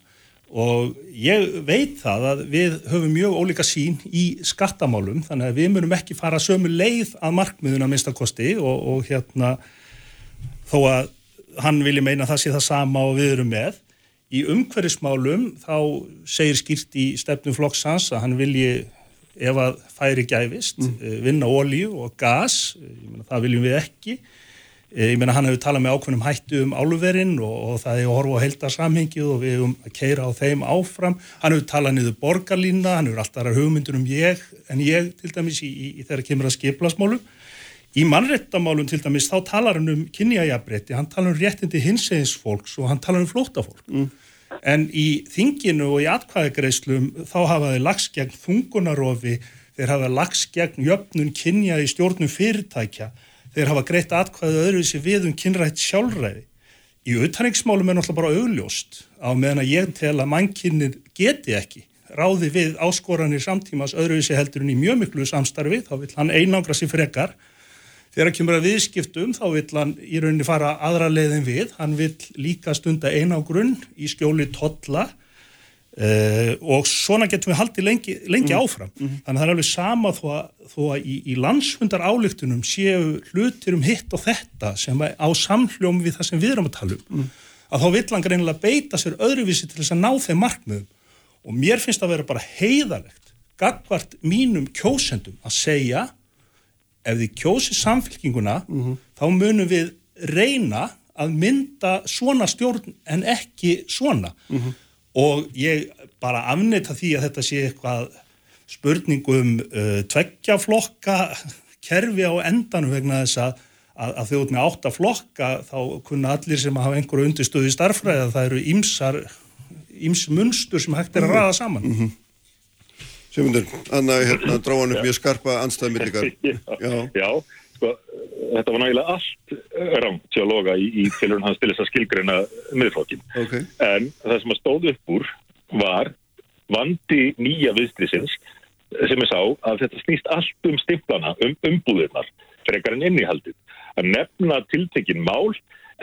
og ég veit það að við höfum mjög ólíka sín í skattamálum þannig að við munum ekki fara sömu leið að markmiðuna minnstakosti og, og hérna þó að hann vilji meina að það sé það sama og við erum með. Í umhverfismálum þá segir skýrt í stefnum flokksans að hann vilji ef að færi gæfist, mm. vinna ólíu og gas, það viljum við ekki. Ég meina hann hefur talað með ákveðnum hættu um álverinn og, og það er að horfa á heildarsamhengið og við hefum að keira á þeim áfram. Hann hefur talað niður borgarlína, hann hefur alltaf hugmyndur um ég en ég til dæmis í, í, í þeirra kemur að skiplasmálum. Í mannrettamálum til dæmis þá talar hann um kynjajabrétti, hann talar um réttindi hinsegins fólks og hann talar um flótafólk. Mm. En í þinginu og í atkvæðagreislum þá hafa þeir lags gegn þungunarofi, þeir hafa lags gegn jöfnun kynja í stjórnum fyrirtækja, þeir hafa greitt atkvæðu öðruvísi við um kynrætt sjálfræði. Í auðtæringsmálum er náttúrulega bara augljóst á meðan að ég tel að mannkinnir geti ekki ráði við áskoranir samtímas öðruvísi heldur en í mjög miklu samstarfi, þá vil hann einangra sér frekar. Þegar kemur að viðskiptum þá vill hann í rauninni fara aðra leiðin við, hann vill líka stunda einágrunn í skjóli totla uh, og svona getum við haldið lengi, lengi mm. áfram. Mm. Þannig að það er alveg sama þó að, þó að í, í landsfundar álíktunum séu hlutir um hitt og þetta sem á samhljóm við það sem við erum að tala um. Mm. Að þá vill hann greinilega beita sér öðruvísi til þess að ná þeim markmiðum og mér finnst að vera bara heiðalegt, gagvart mínum kjósendum að segja ef þið kjósi samfélkinguna mm -hmm. þá munum við reyna að mynda svona stjórn en ekki svona mm -hmm. Og ég bara afnita því að þetta sé eitthvað spurningum uh, tveggjaflokka kerfi á endanum vegna þess að, að, að þjóð með átta flokka þá kunna allir sem hafa einhverju undirstöðu í starfræði að það eru ímsar ímsmunstur sem hægt er að raða saman. Mm -hmm. Sjöfundur, Anna hérna dráð hann upp mjög skarpa anstæðmyndingar. já, já sko, þetta var nægilega allt rámt til að loga í, í tilhörun hans til þess að skilgreina miðflokkin. Okay. En það sem að stóð upp úr var vandi nýja viðstrísins sem ég sá að þetta snýst allt um stimplana, um umbúðirnar, frekar en innihaldið. Að nefna tiltekinn mál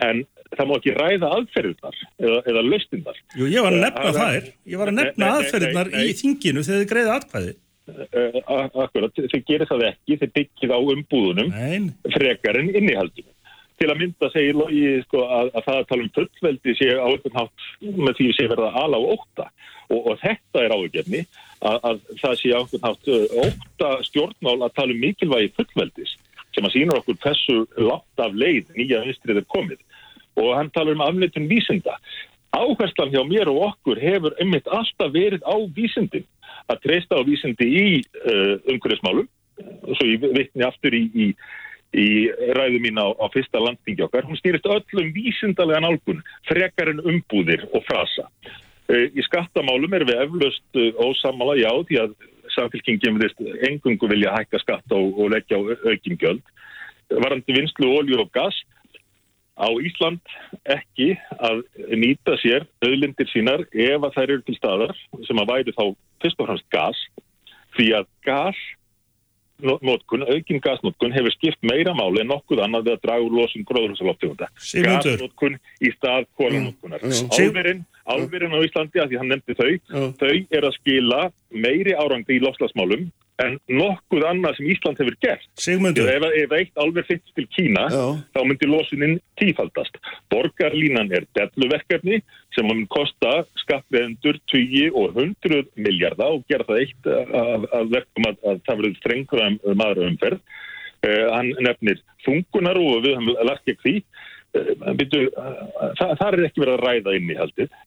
en það má ekki ræða aðferðirnar eða, eða löstinnar. Jú, ég var að nefna það er. Ég var að nefna aðferðirnar í þinginu þegar þið greiði aðkvæði. Uh, akkurat, þau gerir það ekki, þau byggir á umbúðunum Nein. frekar en innihaldinu. Til að mynda segir logi sko, að, að það að tala um fullveldi sé á einhvern hátt með því sé verða ala á óta og, og þetta er áhugjefni að, að það sé á einhvern hátt óta stjórnmál að tala um mikilvægi fullveldis sem að sína okkur þessu látt af leið nýja vinstrið er komið og hann talar um afnitun vísinda. Áherslan hjá mér og okkur hefur einmitt alltaf verið á vísindin að treysta á vísindi í uh, umhverfismálum og svo ég vittni aftur í, í, í ræðu mín á, á fyrsta landingi okkar. Hún stýrist öllum vísindalega nálgun, frekar en umbúðir og frasa. Uh, í skattamálum er við eflaust uh, ósamala já því að samfélkingin viðist engungu vilja hækka skatta og, og leggja á aukingjöld. Varandi vinslu, olju og gass á Ísland ekki að nýta sér auðlindir sínar ef að þær eru til staðar sem að væri þá fyrst og fremst gas því að gas notkun, aukinn gasnotkun hefur skipt meira máli en nokkuð annað við að draga úr losum gróðurhúsaloftegunda. Gasnotkun í stað kólanotkunar. Álverinn, álverinn á Íslandi, að því hann nefndi þau, þau er að skila meiri árangdi í lofslagsmálum en nokkuð annað sem Ísland hefur gert. Sigmundur. Ef, ef eitt álver fyrst til Kína, Já. þá myndir losuninn tífaldast. Borgarlínan er delluverkefni sem mun kosta skattveðendur 20 og 100 miljardar og gera það eitt að, að verkum að, að það verður strengur um, um aðra umferð. Uh, hann nefnir þungunar og við höfum lagt ekki því. Uh, byrju, uh, það, það er ekki verið að ræða inn í haldið.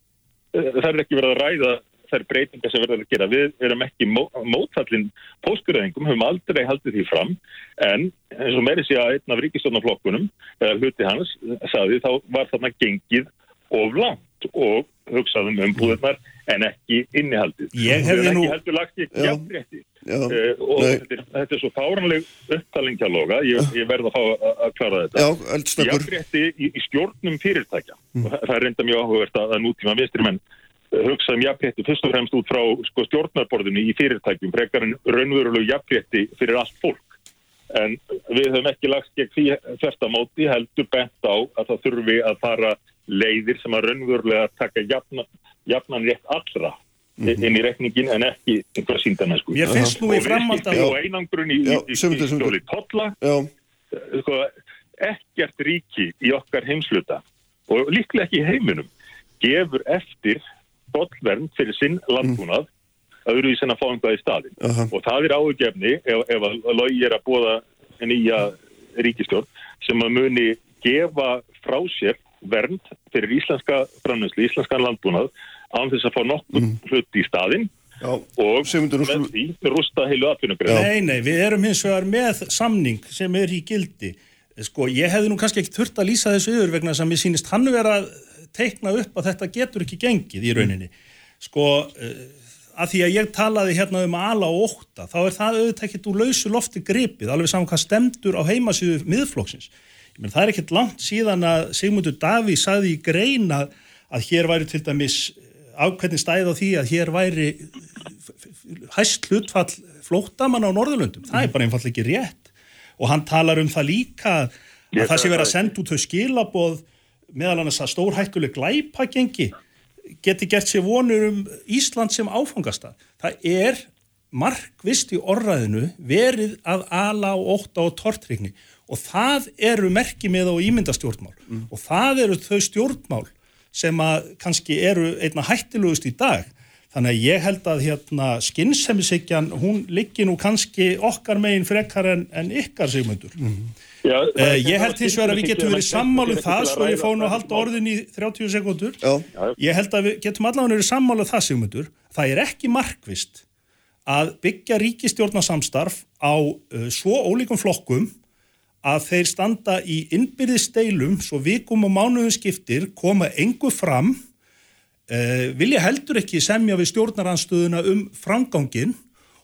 Það er ekki verið að ræða þær breytingar sem verður að gera. Við erum ekki mó, mótfallin póskuröðingum, höfum aldrei haldið því fram en eins og meiri sé að einn af ríkistofnaflokkunum, eða hluti hans, saði þá var þarna gengið of langt og hugsaðum um búðunar en ekki innihaldið. Ég hefði nú... Ekki heldur lagt í jafnrétti. Uh, og þetta er, þetta er svo fáranleg upptalingaloga, ég, ég verð að fá að klara þetta. Já, eldsnökkur. Jafnrétti í, í stjórnum fyrirtækja. Mm. Það er reynda mjög áhugavert að, að nútíma vinstri menn hugsa um jafnrétti fyrst og fremst út frá sko, stjórnarborðinu í fyrirtækjum frekar en raunverulegu jafnrétti fyrir allt fólk. En við höfum ekki lagst gegn því fjörstamóti heldur bent á að það þurfi að fara leiðir sem að raunverulega taka jafnan, jafnan rétt allra inn í rekningin en ekki einhverja síndamennsku. Mér finnst nú í framhald að... Og einangrun í, í, í, í stóli totla, sko, ekkert ríki í okkar heimsluta og líklega ekki í heiminum gefur eftir bollvernd fyrir sinn landbúnað að eru í sinna fá einhvað í staðin. Uh -huh. Og það er áhugjefni ef, ef að logi er að bóða nýja ríkistjórn sem að muni gefa frá sér vernd fyrir íslenska framnæslu, íslenskan landbúnað án þess að fá nokkur mm. hlut í staðin Já, og með því rústa heilu atvinnugreina. Nei, nei, við erum hins vegar með samning sem er í gildi. Sko, ég hefði nú kannski ekki þurft að lýsa þessu yfir vegna sem ég sínist hann vera að teikna upp að þetta getur ekki gengið í rauninni. Sko, uh, að því að ég talaði hérna um ala og óta, þá er það auðvitað ekkert úr lausu lofti gripið, alveg saman hvað stemdur á heimasíðu miðflokksins. Menn, það er ekkert langt síðan að Sigmundur Daví saði í greina að hér væri til dæmis ákveðin stæð á því að hér væri hæst hlutfall flóttamann á Norðurlöndum. Það er bara einfall ekki rétt. Og hann talar um það líka að Ég það sé verið að senda út þau skilaboð meðal annars að stórhækkuleg glæpagengi geti gert sér vonur um Ísland sem áfangastað. Það er markvist í orðræðinu verið að ala og ótta og tortrykni og það eru merkimið og ímyndastjórnmál og það eru þau stjórnmál sem að kannski eru einna hættilugust í dag. Þannig að ég held að hérna skynnsemisykjan, hún liggi nú kannski okkar megin frekar en, en ykkar sigmundur. Já, Uh, ég held hins vegar að við getum verið sammálu það svo ég fóð nú að halda orðin í 30 sekundur. Já. Ég held að við getum allavega verið sammálu það sigmundur. Það er ekki markvist að byggja ríkistjórnasamstarf á uh, svo ólíkum flokkum að þeir standa í innbyrðis steilum svo vikum og mánuðum skiptir koma engu fram uh, vilja heldur ekki semja við stjórnaranstöðuna um framgangin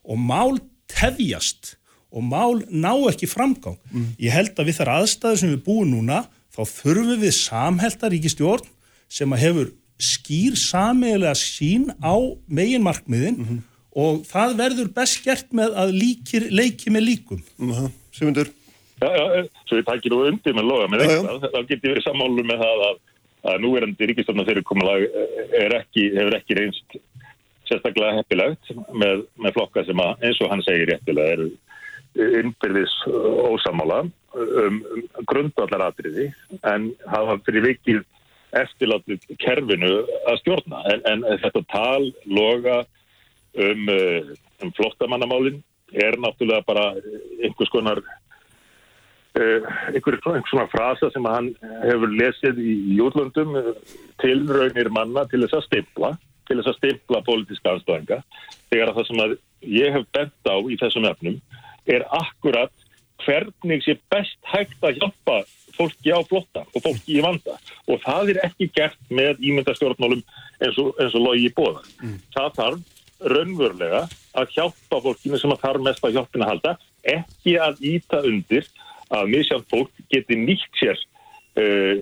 og mál tefjast og mál ná ekki framgang. Ég held að við þar aðstæður sem við búum núna þá þurfum við samhelta ríkistjórn sem að hefur skýr sameigilega sín á megin markmiðin og það verður best gert með að líkir, leiki með líkum. Uh Sigmundur, Já, já, svo ég takir nú undir með loga með Já, já. eitthvað, þá get ég verið sammálu með það að, að núverandi ríkistofna fyrirkomulag er ekki, hefur ekki reynst sérstaklega heppilegt með, með flokka sem að, eins og hann segir réttilega eru innbyrðis ósamála um, um grundvallar atriði en hafa fyrir vikið eftirlátið kerfinu að stjórna. En, en þetta tal loga um, uh, um flottamannamálin er náttúrulega bara einhvers konar uh, einhver, svona frasa sem hann hefur lesið í, útlöndum uh, tilraunir manna til þess að stimpla til þess að stimpla pólitíska anstæðinga þegar að það sem að ég hef bent á í þessum efnum er akkurat hvernig sé best hægt að hjálpa fólki á flotta og fólki í vanda og það er ekki gert með ímyndastjórnmálum eins og, eins og logi í bóða. Það þarf raunverulega að hjálpa fólkinu sem að þarf mest að hjálpina halda, ekki að íta undir að misjátt fólk geti nýtt sér uh,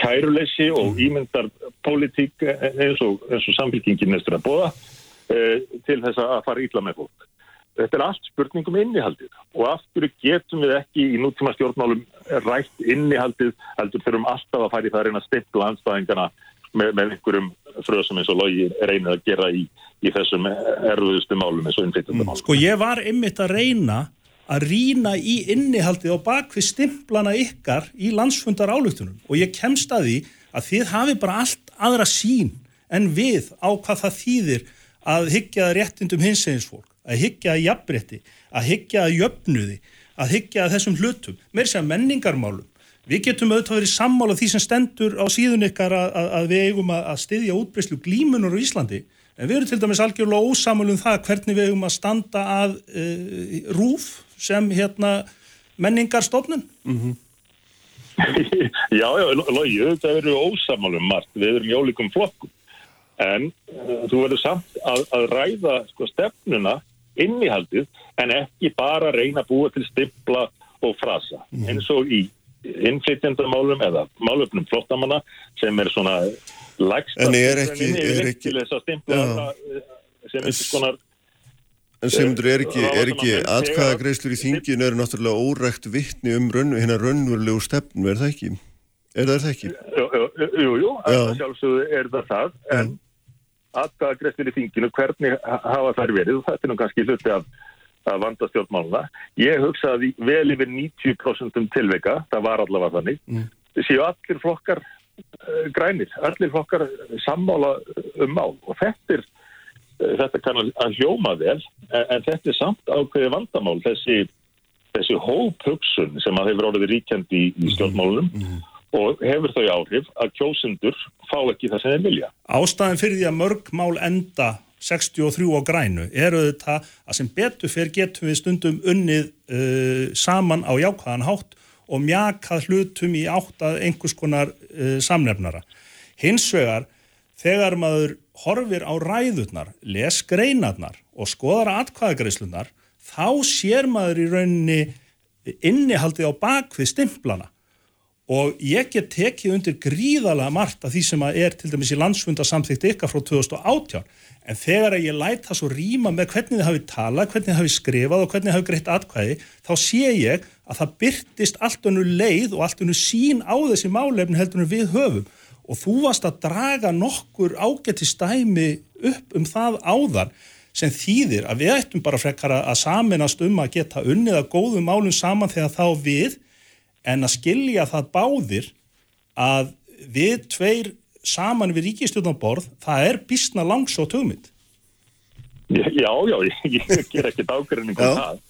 kæruleysi og ímyndar pólitík eins og, og samfélkingin nestur að bóða uh, til þess að fara ítla með fólk. Þetta er allt spurningum innihaldið og aftur getum við ekki í nútíma stjórnmálum rætt innihaldið heldur þurfum alltaf að í það að reyna að stippla anstæðingana með, með einhverjum fröðsum eins og logi reynið að gera í, í þessum erfiðustu málum eins og innflytjandamálum. Sko ég var einmitt að reyna að rýna í innihaldið á bakvið stimplana ykkar í landsfundar álugtunum og ég kemst að því að þið hafi bara allt aðra sín en við á hvað það þýðir að hyggja að réttindum hinsegins fólk, að hyggja að jafnrétti, að hyggja að jöfnuði, að hyggja að þessum hlutum, þess að menningarmálum. Við getum auðvitað verið sammála því sem stendur á síðun ykkar að, að, við eigum að, styðja útbreyslu glímunur á Íslandi en við erum til dæmis algjörlega ósammála um það hvernig við eigum að standa að uh, rúf sem hérna menningarstofnun. já, já, logi, þetta eru ósamálum margt, við erum í ólíkum flokkum en uh, þú verður samt að, að ræða sko, stefnuna innihaldið en ekki bara reyna að búa til stimpla og frasa. Eins og í innflytjandamálum eða málöfnum flottamanna sem er svona lægsta En er ekki- er ekki- eh, sem einhvers konar En Sigmundur, er ekki, er ekki Ráðamenn þegar- atkvæðagreislur í þinginu eru náttúrulega órækt vittni um raun, hérna raunverulegu stefnu, er það ekki? Er það, er ekki? Jú, jú, jú, sjálfsögðu er það það, en aðgæðagrestir í þinginu, hvernig ha- hafa þær verið, og þetta er nú kannski hluti af, af vandastjórnmáluna. Ég hugsa að í vel yfir 90% tilveika, það var allavega þannig, Mm. séu allir flokkar uh, grænir, allir flokkar sammála um mál. Og þetta er uh, þetta kann að- hljóma vel, en, en þetta er samt ákveði vandamál, þessi þessi hóphugsun sem að hefur orðið ríkjandi í, í stjórnmálunum og hefur þau áhrif að kjósundur fá ekki það sem þeir vilja. Ástæðin fyrir því að mörg mál enda 63 á grænu eru þetta að sem betur fyrir getum við stundum unnið uh, saman á jákvæðan hátt og mjakað hlutum í átt að einhvers konar uh, samnefnara. Hins vegar, þegar maður horfir á ræðurnar, les greinarnar og skoðar atkvæðagreislunar, þá sér maður í rauninni innihaldið á bakvið stimplana og ég get tekið undir gríðalega margt af því sem að er til dæmis í landsfundarsamþykti ykkar frá 2018 en þegar að ég læt það svo rýma með hvernig þið hafi talað, hvernig þið hafi skrifað og hvernig þið hafi greitt atkvæði þá sé ég að það byrtist allt önnu leið og allt önnu sín á þessi málefni heldur við höfum. Og þú varst að draga nokkur ágætti stæmi upp um það áðan sem þýðir að við ættum bara frekar að saminast um að geta unnið að góðum málum saman þegar þá við en að skilja það báðir að við tveir saman við ríkistjórnaborð, það er bísna langsótt hugmynd. Já, já, ég, ég ger ekki ágreining um það,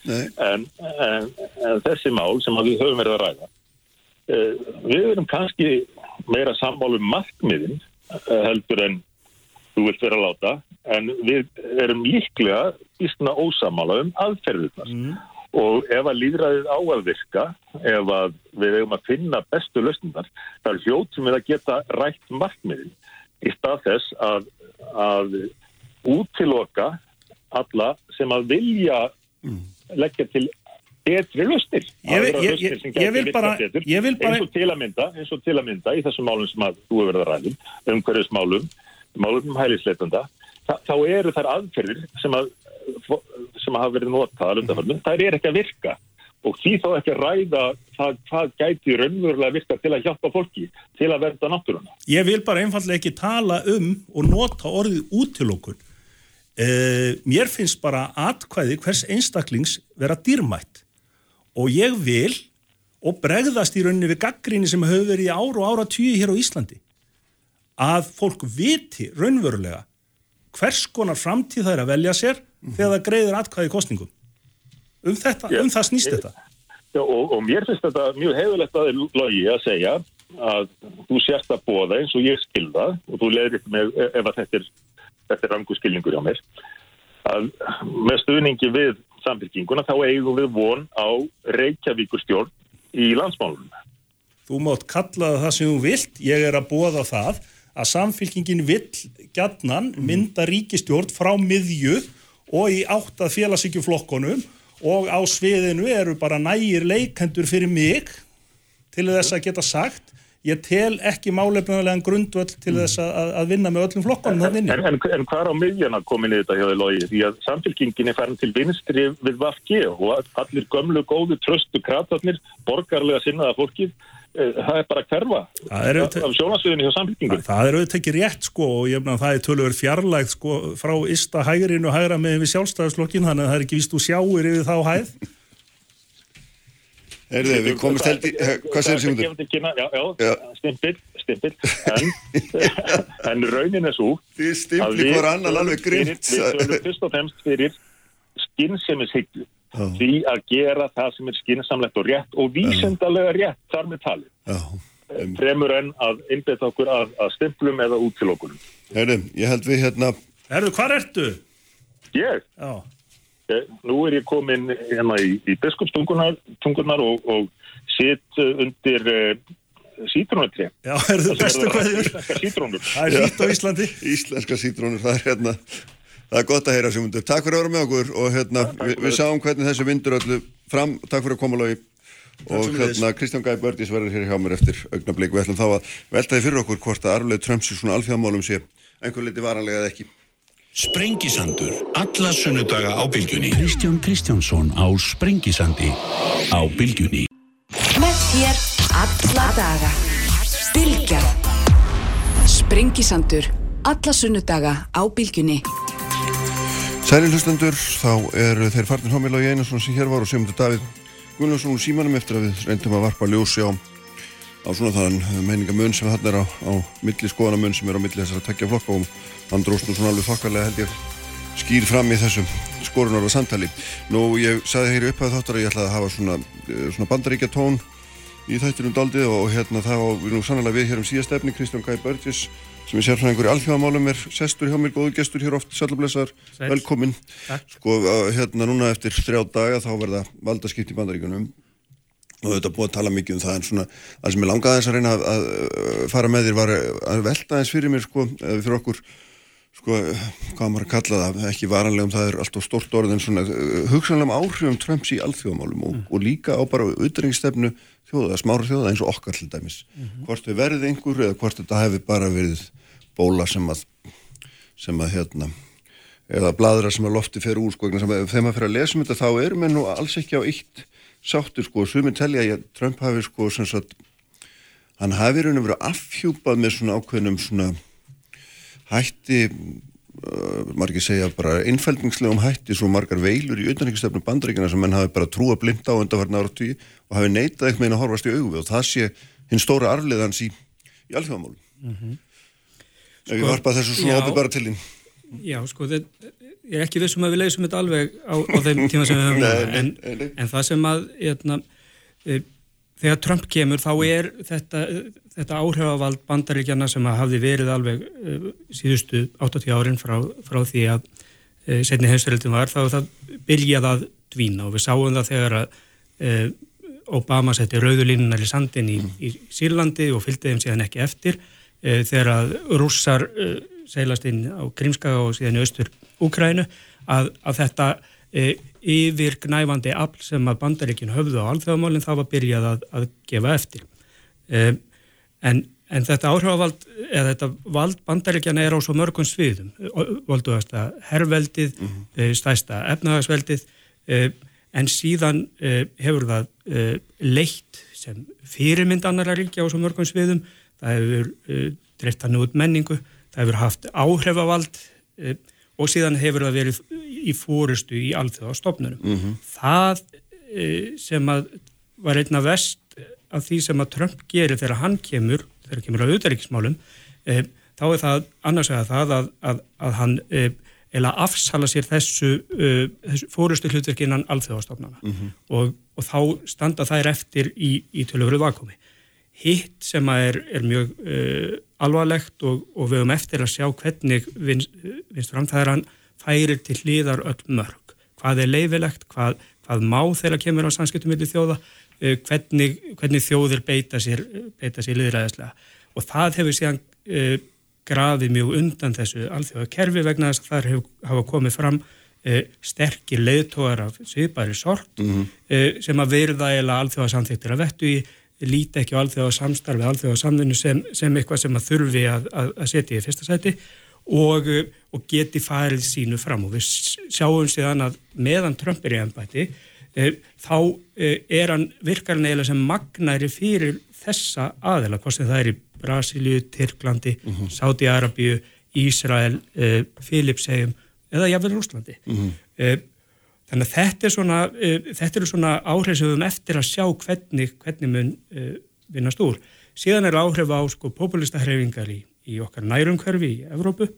en, en, en þessi mál sem við höfum verið að ræða, uh, við erum kannski meira sammálum markmiðin uh, heldur en þú vilt vera að láta, en við erum líklega ísna ósamála um aðferðirnar. Og ef að líðræðið á að virka, ef að við eigum að finna bestu lausnindar, það er hljótt við að geta rætt markmiðin í stað þess að, að útiloka alla sem að vilja leggja til betri lausnir. Ég ég- ég- ég vil bara- eins og til að mynda, eins og til að mynda í þessum málum sem að þú hefur verið að ræðum, umhverfismálum, málum um hælisleitanda, þá eru þær aðferðir sem að sem hafa verið undanförnum, þær er ekki að virka og því þá ekki að ræða það, hvað gæti raunverulega virka til að hjálpa fólki, til að verða náttúruna. Ég vil bara einfallega ekki tala um og nota orðið útilokun. Uh, mér finnst bara atkvæði hvers einstaklings vera dýrmætt og ég vil og bregðast í rauninni við gaggrinni sem hefur verið í ár og ára tíu hér á Íslandi að fólk viti raunverulega hvers konar framtíð það er að velja sér þegar það greiðir atkvæði kostningum. Um, þetta, Já. um það snýst þetta. Já, og, og mér finnst þetta mjög hefðilegt að logi að segja að þú sérst að bóða eins og ég skilða og þú leðir þetta með ef að þetta er, er rangu skilningur hjá mér að með stuðningi við samfélkinguna þá eigum við von á Reykjavíkurstjórn í landsmálunum. Þú mátt kalla það sem þú vilt, ég er að bóða það að samfélkingin vill gjarnan mynda ríkistjórn frá miðju og í átt að félagsíkjuflokkonum og á sviðinu eru bara nægir leikendur fyrir mig til þess að geta sagt ég tel ekki málefnulegan grundvöld til þess að, að vinna með öllum flokkonum En, vinni. en, en hvað er á miðjana komin í þetta hjá þið logi? Því að samfélkingin er farin til vinstri við Vafki og allir gömlu, góðu, tröstu kratarnir, borgarlega sinnaða fólkið, það er bara að hverfa er af sjónasviðinu hjá samfélkingun. Það er auðvitað ekki rétt sko og ég meina það er tölur fjarlægt sko frá ysta hægrin og hægra með við sjálfstæðarslokkin þannig að það er ekki víst þú sjáir yfir þá hæð. Heyrðu, við komumst held í, eh, hvað segir Sigmundur? Já, já, Já. stimpil, stimpil, en, en raunin er svo Þið að stimpli hvort annan alveg grimt. við tölum fyrst og fremst fyrir skynnsemishyggju Já. því að gera það sem er skynsamlegt og rétt og vísendalega rétt þar með talið Já, fremur en að innbeta okkur að, að stimplum eða út til okkur heyrðu, ég held við hérna, Herðu, hvað ertu? ég, Já. eh, nú er ég komin hérna í, í biskupstungunar tungunar og, og sitt eh, undir uh, sítrónutri Já, herðu, bestu hverjur. íslenska sítrónur Það er hýtt á Íslandi. íslenska sítrónur, það er hérna, það er gott að heyra Sigmundur. Takk fyrir að vera með okkur og hérna, við, við sáum hvernig þessi vindur öllu fram, takk fyrir að koma logi og hérna Kristján Gæi Bördís verður hér hjá mér eftir augnablík við ætlum þá að veltaði fyrir okkur hvort að arfleð Trumps í svona alþjóðamálum sé einhver liti varanlega eða ekki Sprengisandur, alla sunnudaga á bylgjunni. Kristján Kristjánsson á Sprengisandi á bylgjunni. Með þér alla daga. Bylgja. Sprengisandur, alla sunnudaga á bylgjunni. Sæli hlustendur, þá eru þeir farnir Hámil og Einarsson sem hér var og Sigmundur Davíð Gunnlaugsson úr símanum eftir að við reyndum að varpa ljósi á, á svona þann meiningamun sem þarna er á, á milli skoðanamun sem er á milli þessar að takja flokka og hann dróst nú svona alveg þokkarlega held ég skýr fram í þessum skorunar og samtali. Nú ég saði hér upp að þáttar að ég ætlaði að hafa svona, eh, svona bandaríkja tón í þættinum daldið og hérna það var nú sannlega við hér um síðast efni Kristján Gæi Börgis sem er sérfræðingur í alþjóðamálum er sestur hjá mér, góðu gestur hér oft sælublessar, velkomin sko hérna núna eftir þrjá daga þá verða valdaskipt í bandaríkunum og þetta búið að tala mikið um það en svona það sem ég langaði að reyna að, að, fara með þér var að velta þess fyrir mér sko, fyrir okkur sko, hvað maður að kalla það, ekki varanlegum það er alltaf stort orð en svona hugsanlegum áhrifum Trumps í alþjóðamálum og, mm. og líka á bara auðvitaðingstefnu þjóða, smára þjóða eins og okkar til dæmis mm -hmm. hvort þau verið einhver eða hvort þetta hefði bara verið bóla sem að sem að hérna eða bladra sem að lofti fer úr sko þegar maður fyrir að lesa um þetta þá erum við nú alls ekki á eitt sáttur sko sumið telja að Trump hafi sko sem sagt hann hafi raun og verið afhjúpað með svona ákveðnum svona hætti uh, margir segja bara innfældningslegum hætti svo margar veilur í auðvitaðningstefnu bandaríkina sem menn hafi bara trúa blind á undanfarnar áratu og hafi neitað eitthvað inn að horfast í augu og það sé hinn stóra arfleðans í, í alþjóðamálum. Mm -hmm. ef ég varpa þessu svona opið bara til þín. Já, sko, það, ég er ekki vissum að við leysum þetta alveg á, á þeim tíma sem við höfum nei, en, nei, nei. en það sem að eitna, e, þegar Trump kemur þá er þetta, þetta áhrifavald bandaríkjana sem að hafði verið alveg e, síðustu 80 árin frá, frá því að e, setni heimsverðildin var þá það byrjaði að dvína og við sáum það þegar að e, Obama setti rauðulínunar í sandin í, í Sýrlandi og fylgdi þeim síðan ekki eftir þegar að rússar seilast inn á Krímskaga og síðan í austur Úkrænu að, að þetta yfir gnæfandi afl sem að bandaríkinu höfðu á alþjóðamálinn þá var byrjað að, að gefa eftir. E, en, en þetta áhrifavald eða þetta vald bandaríkjana er á svo mörgum sviðum volduðast að herrveldið, mm -hmm. stæsta efnahagsveldið en síðan uh, hefur það leitt sem fyrirmynd annara ríkja á svo mörgum sviðum, það hefur dreift hann út menningu, það hefur haft áhrifavald og síðan hefur það verið í fórustu í alþjóðastofnunum. Mm -hmm. Það sem að var einna vest af því sem að Trump gerir þegar hann kemur, þegar kemur á auðaríkismálum, þá er það annars að það að, að, að hann eða afsala sér þessu, uh, þessu fórustu hlutverkinnan alþjóðastofnana mm -hmm. og, og þá standa þær eftir í, í töluröðu vakomi. Hitt sem er, er mjög uh, alvarlegt og, og við höfum eftir að sjá hvernig vinst, vinst framþæðaran færir til hlýðar öll mörg. Hvað er leifilegt, hvað, hvað má þeirra kemur á samskiptum millir þjóða, hvernig, hvernig þjóðir beita sér, sér liðræðislega. Og það hefur síðan uh, grafið mjög undan þessu alþjóða kerfi vegna þess að þar hef, hafa komið fram e, sterkir leiðtóðar af sviðbæri sort mm -hmm. e, sem að verða eða alþjóða samþýttir að vettu í líti ekki á alþjóða samstarfi, alþjóða samfunnu sem, sem eitthvað sem að þurfi að, að, að setja í fyrsta sæti og, og geti farið sínu fram og við sjáum síðan að meðan Trump er í ennbæti e, þá er hann virkarinn eða sem magnæri fyrir þessa aðela, hvort sem það er í Brasilíu, Tyrklandi, mm -hmm. Sáti-Arabíu, Ísrael, uh, Filipsegjum eða jáfnvel Rúslandi. Mm -hmm. uh, þannig að þetta er svona, uh, þetta eru svona áhrif sem við höfum eftir að sjá hvernig, hvernig mun vinnast úr. Síðan er áhrif á sko populistahreifingar í, í okkar nærumkörfi í Evrópu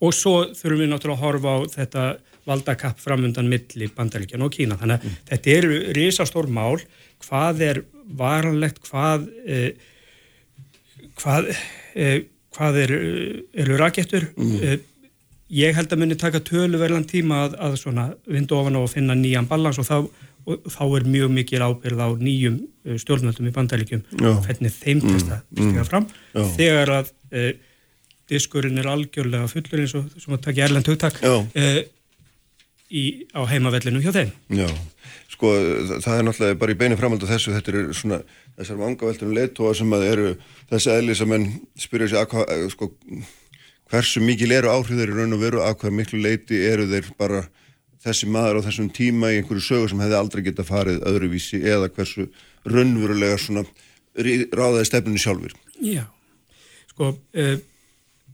og svo þurfum við náttúrulega að horfa á þetta valdakapp framundan milli bandaríkjan og Kína. Þannig að mm. þetta eru risastór mál, hvað er varanlegt, hvað hvað, eh, hvað er, eru rakettur mm. eh, ég held að muni taka töluverðan tíma að, að svona vindu ofan á að finna nýjan balans og þá, og þá er mjög mikil ábyrð á nýjum eh, stjórnvöldum í bandælikjum hvernig þeim mm. testa stiga mm. fram Já. þegar að eh, diskurinn er algjörlega fullur eins og sem að taka erlend hugtak eh, í, á heimavellinu hjá þeim. Já, sko það er náttúrulega bara í beinu framhald af þessu, þetta eru svona þessar vangaveltunum leittóa sem að eru þessi eðli sem enn spyrja sig að, eh, sko, hversu mikil eru áhrifður í raun og veru, að hvað miklu leiti eru þeir bara þessi maður á þessum tíma í einhverju sögu sem hefði aldrei geta farið öðruvísi eða hversu raunverulega svona ráðaði stefninu sjálfur. Já, sko uh,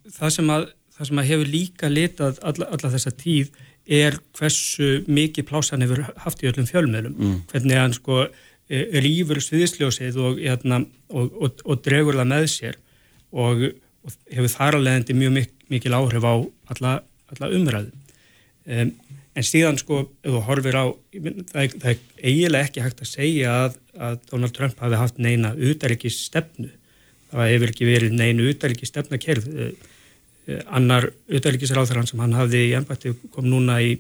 það, sem að, það sem að hefur líka litað alla, alla þessa tíð er hversu mikið plásan hefur haft í öllum fjölmiðlum, mm. hvernig hann sko eh, rýfur sviðisljósið og, hérna, og, og, og dregur það með sér og hefur þar að leiðandi mjög mik mikil áhrif á alla, alla umræðu. Um, En síðan sko, ef þú horfir á, það er, það er eiginlega ekki hægt að segja að, að Donald Trump hafi haft neina utaríkis stefnu. Það hefur ekki verið neina utaríkis stefna kerð. Eh, eh, annar utaríkisráþarann sem hann hafði í ennbætti kom núna í,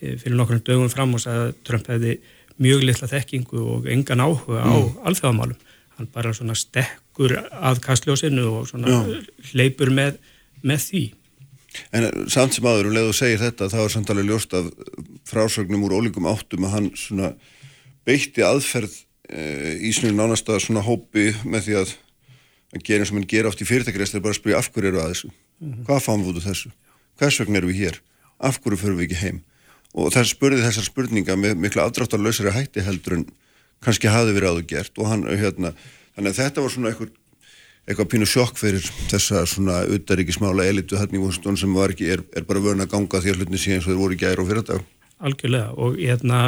eh, fyrir nokkrum dögum fram og sagði að Trump hefði mjög litla þekkingu og engan áhuga á mm. alþjóðamálum. Hann bara svona stekkur að kastljósinu og svona Já. hleypur með, með því. En samt sem aður, um leðu að segja þetta, það var samt alveg ljóst af frásögnum úr ólíkum áttum að hann svona beitti aðferð e, í svona nánasta svona hópi með því að að gera eins og mann gera oft í fyrirtækjast er bara að spyrja af hverju eru að þessu mm -hmm. hvað fáum við út af þessu, hvers vegna eru við hér? Af hverju förum við ekki heim? Og þess spurði þessar spurninga með miklu afdráttarlausari hætti heldur en kannski hafi verið áður gert. Og hann, hérna, þannig að þetta var svona einhver eitthvað pínu sjokk fyrir þessa svona utaríkismála elitu hætning sem ekki, er, er bara vörn að ganga því að hlutin síðan svo þeir voru í gæri og fyrir þetta Algjörlega. Og, hérna,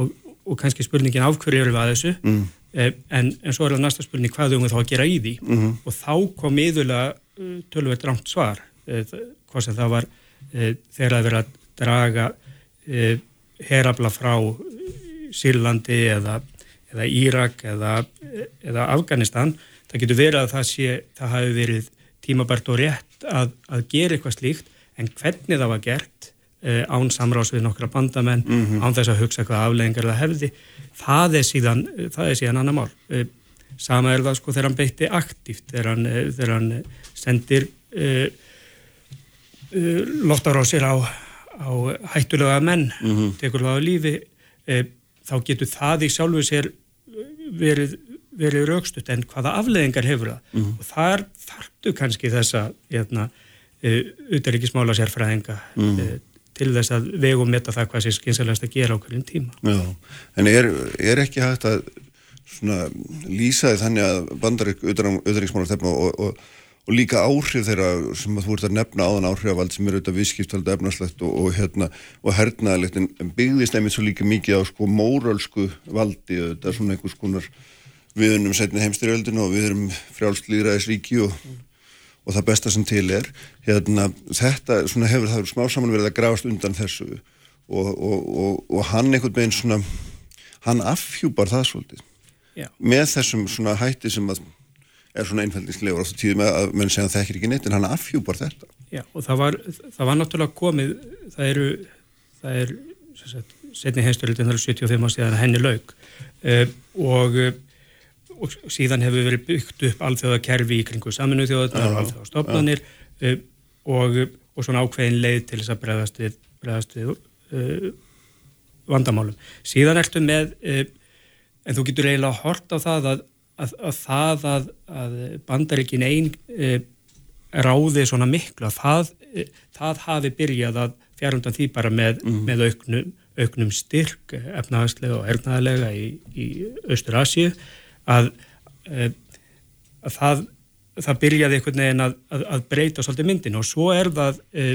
og, og kannski spurningin af hverju eru við að þessu? Mm. Eh, en, en svo er það næsta spurning hvað þau um þá að gera í því? Mm -hmm. og þá kom yðurlega tölvöld rámt svar eh, hvað sem það var eh, þegar það verið að draga herabla frá Sýrlandi eða, eða Írak eða, eða Afganistan það getur verið að það sé, það hafi verið tímabært og rétt að, að gera eitthvað slíkt en hvernig það var gert án samráðs við nokkra bandamenn mm -hmm. án þess að hugsa hvað afleggingar það hefði það er síðan, það er síðan annar mál sama er það sko þegar hann beitti aktíft, þegar hann, þegar hann sendir loftar á sér á, á hættulega menn mm -hmm. tekur það á lífi þá getur það í sjálfu sér verið verið raukstut en hvaða afleðingar hefur það mm. og þar þartu kannski þessa hérna, utaríkismála uh, sérfræðinga mm. uh, til þess að vegum metta það hvað sé skynsalegast að gera á hverjum tíma. Já, en er, er ekki hægt að svona, lýsaði þannig að bandarík utaríkismála stefna og, og, og líka áhrif þeirra sem þú ert að nefna áðan áhrifavald sem eru auðvitað visskiptvaldi efnarslegt og, og hérna og hernaðilegt en byggðist einmitt svo líka mikið á sko móralsku valdi þetta er svona einhvers konar við erum setni heimstyrjöldinu og við erum frjálslýðræðisríki og, og það besta sem til er hérna, þetta hefur það smá saman verið að grafast undan þessu og, og, og hann einhvern veginn svona hann afhjúpar það svolítið Já. með þessum svona hætti sem að er svona einfældingslegur á því tíðum að menn segja að það ekki neitt en hann afhjúpar þetta. Já og það var, það var náttúrulega komið það eru það er setni heimstyrjöldin það eru 75 á síðan henni laug uh, og og síðan hefur verið byggt upp alþjóðakerfi í kringu saminu þjóðunar og alþjóðastofnanir uh, og, og svona ákveðin leið til þess að bregðast við, bregðast við uh, vandamálum. Síðan ertu með, en þú getur eiginlega hort á það að, að, að það að, að bandarikin einn uh, ráði svona miklu að það, uh, það hafi byrjað að fjárhundan því bara með, mm. með auknum, auknum styrk efnahagslega og ernaðlega í, í Östur Asíu að, eh, að það, það byrjaði einhvern veginn að, að, að breyta svolítið myndin og svo er það e,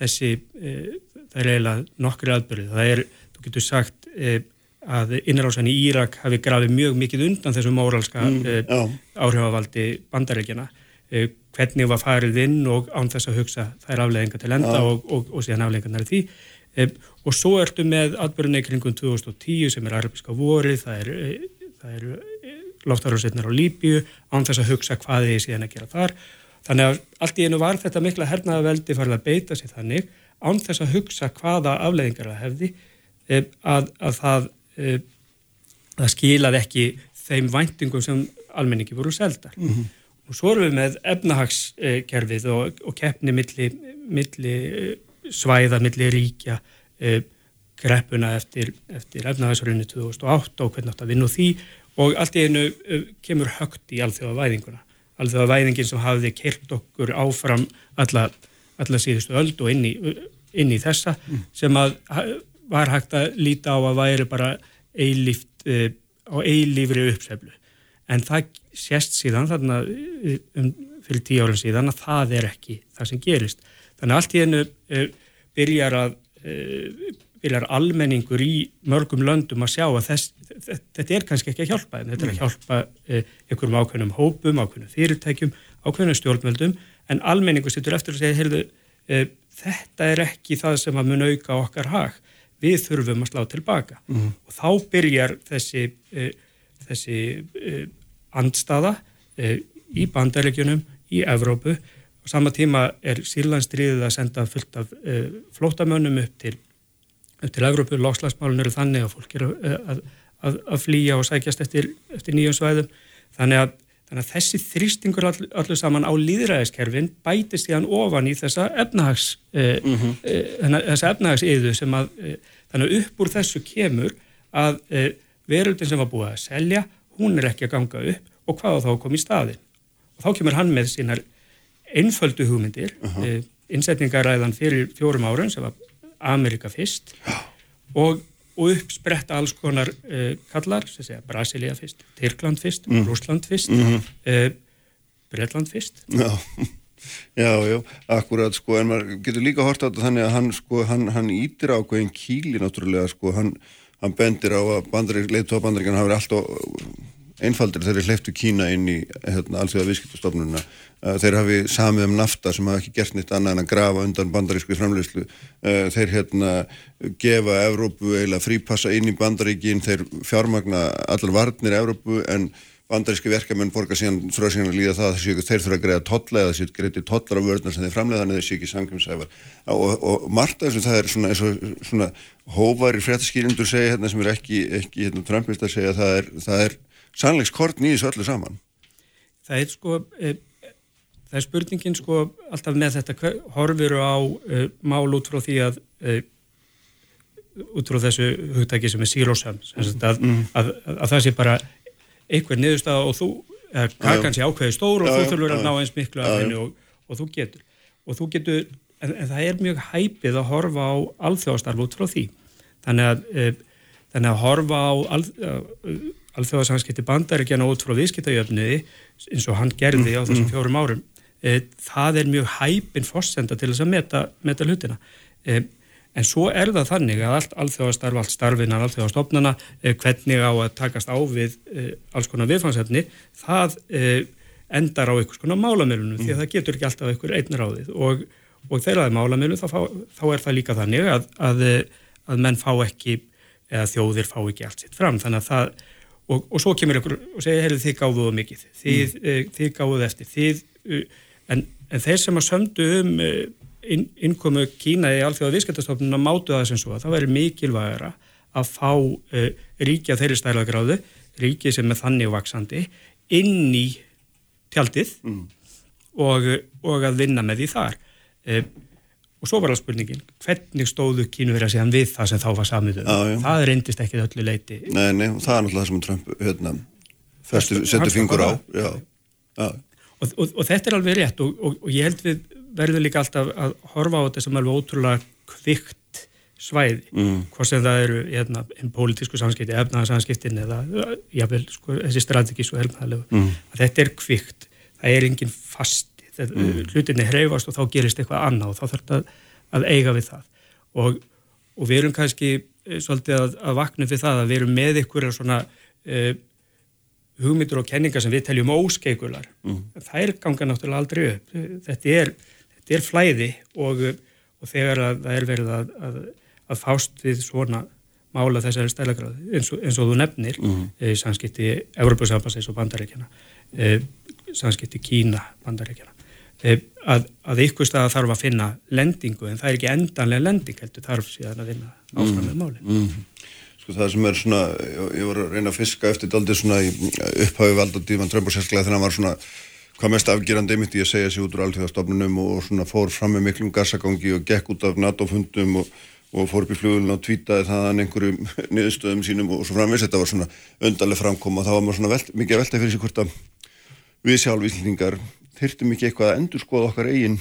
þessi, e, það er eiginlega nokkri aðbyrði, það er, þú getur sagt e, að innrásan í Írak hafi grafið mjög mikið undan þessu móralska mm, áhrifavaldi bandaríkjana hvernig var farið inn og án þess að hugsa þær afleggingar til enda og, og, og síðan afleggingarnar í því. Og svo ertu með atbyrjunni kringum 2010 sem er arabiska vorið, það er, það er loftarhúsirnar á Líbíu án þess að hugsa hvað þið síðan að gera þar. Þannig að allt í einu var þetta mikla hernaðaveldi farið að beita sér þannig án þess að hugsa hvaða afleðingar það hefði eh, að, að það, eh, það skilaði ekki þeim væntingum sem almenningi voru seldar. Mm -hmm. Og svo erum við með efnahagskerfið og, og keppni milli, milli eh, svæða, milli ríkja kreppuna eftir, eftir efnaðarsrunni 2008 og hvernig átt að vinna úr því og allt í einu uh, kemur högt í alþjóða væðinguna. Alþjóða væðingin sem hafði kert okkur áfram alla, alla síðustu öld og inn í, inn í þessa mm. sem að var hægt að líta á að væri bara eilíft, uh, á eilífri uppseflu. En það sést síðan þarna um, fyrir tíu árið síðan að það er ekki það sem gerist. Þannig að allt í einu uh, byrjar að byrjar almenningur í mörgum löndum að sjá að þess, þetta er kannski ekki að hjálpa en þetta er að hjálpa eh, einhverjum ákveðnum hópum, ákveðnum fyrirtækjum, ákveðnum stjórnmöldum en almenningur sittur eftir að segja heyrðu, eh, þetta er ekki það sem að mun auka okkar hag, við þurfum að slá tilbaka mm. og þá byrjar þessi, eh, þessi eh, andstaða eh, í bandaríkjunum, í Evrópu. Og sama tíma er Sýrlandstriðið að senda fullt af eh, flótamönnum upp til til Evrópu, lókslagsmálun eru þannig að fólk eru að, að, að flýja og sækjast eftir, eftir nýjum svæðum. Þannig að, þannig að þessi þrýstingur all, allir saman á líðræðiskerfin bætist í hann ofan í þessa efnahags mm -hmm. eh, þessa efnahagsiðu sem að eh, þannig að upp úr þessu kemur að eh, veröldin sem var búið að selja hún er ekki að ganga upp og hvað þá kom í staðin og þá kemur hann með sínar einföldu hugmyndir uh -huh. Eh, innsetningaræðan fyrir fjórum árun sem var Amerika fyrst og, og uppspretta alls konar uh, kallar, sem segja Brasilia fyrst, Tyrkland fyrst, mm. Rúsland fyrst, mm -hmm. uh, Breitland fyrst. Já, já, já, akkurat sko, en maður getur líka hort á þetta þannig að hann sko, hann, hann ítir á hverjum kíli náttúrulega sko, hann, hann bendir á að bandarík, leitu á bandaríkan hafi alltaf einfaldir þegar þeir hleyftu Kína inn í hérna, allþjóða viðskiptastofnuna þeir hafi samið um nafta sem hafa ekki gert nýtt annað en að grafa undan bandarísku framleyslu þeir hérna gefa Evrópu eiginlega frípassa inn í bandaríkin þeir fjármagna allar varnir Evrópu en bandaríski verkefmenn borgar síðan þrjóða síðan að líða það að þeir þurfa að greiða totla eða þeir greiði totlar á vörðnar sem þeir framlega þannig að þeir sé ekki samkjömsæfar og, og margt af þessum það er svona, svona, svona hóvar í fréttaskýrindur segja hérna sem er ekki, ekki hérna, Trumpist að segja það er, það er sannleikskortn í þessu öllu saman? Það er sko e, það er spurningin sko alltaf með þetta hver, horfir á e, mál út frá því að e, út frá þessu hugtæki sem er sírósam að, mm. að, að, að það sé bara einhver niðurstað og þú kakan sé ákveði stór og já, þú þurfur að ná eins miklu af henni og, og þú getur og þú getur, en, en það er mjög hæpið að horfa á alþjóðastarf út frá því. Þannig að þannig að horfa á alþjóðastarf alþjóðarsanskipti bandaríkjana út frá viðskiptajöfniði eins og hann gerði á mm, þessum mm. fjórum árum e, það er mjög hæpin fórsenda til þess að meta, meta hlutina e, en svo er það þannig að allt alþjóðarstarf, allt starfinar, alþjóðarstofnana e, hvernig á að takast á við e, alls konar viðfangsefni það e, endar á einhvers konar málamilunum mm. því að það getur ekki alltaf einhver einnir á því og, og þegar það er málamilun þá, þá er það líka þannig að, að, að menn fá ekki eða þjóðir fá ekki allt sitt fram þannig að það og, og svo kemur ykkur og segja, heyrðu þið gáðuðu mikið þið, mm. uh, þið gáðuðu eftir þið, uh, en, en þeir sem að sömdu um uh, inn, innkomu Kína í alþjóða viðskiptastofnun að mátu það sem svo að það væri mikilvægara að fá ríkja þeirri stærlagráðu ríki sem er þannig vaksandi inn í tjaldið mm. og, og að vinna með því þar og svo var það spurningin, hvernig stóðu kínverja síðan við það sem þá var samiðu það reyndist ekki öllu leiti Nei, nei, það er náttúrulega það sem Trump hérna, setur fingur á já. Já. Og, og, og þetta er alveg rétt og, og ég held við verðum líka alltaf að horfa á þetta sem alveg ótrúlega kvikt svæði, mm. hvort sem það eru hérna, einn pólitísku samskipti, efnaðarsamskiptin eða jável, sko, þessi strategísk og helmaðalegu, mm. þetta er kvikt það er enginn fast mm. hlutinni hreyfast og þá gerist eitthvað annað og þá þarf þetta að eiga við það og, og við erum kannski eh, svolítið að, að vakna fyrir það að við erum með ykkur svona uh, hugmyndur og kenningar sem við teljum óskeikular mm. er ganga náttúrulega aldrei upp þetta er, þetta er flæði og, og þegar það er verið að, að, að fást við svona mála þessari stælagráði eins, eins og þú nefnir mm. e, samskipti Európa-sambassins og bandaríkjana e, samskipti Kína bandaríkjana Eh, að, að ykkur stað þarf að finna lendingu en það er ekki endanlega lending heldur þarf síðan að vinna áfram með málinn mm, mm. Sko það sem er svona ég, ég var að reyna að fiska eftir daldi svona upphafi valdandíman Trump og sérstaklega þegar hann var svona hvað mest afgerandi mitt í að segja sig út úr alltíðastofnunum og svona fór fram með miklum gassagangi og gekk út af NATO-fundum og, og fór upp í flugulun og tvítaði þaðan einhverjum niðurstöðum sínum og svo framvegs þetta var svona öndaleg framkoma. Og þá var maður svona velt, mikið að velta fyrir sig hvort að við sjálf íslendingar þyrtum ekki eitthvað að endur skoða okkar eigin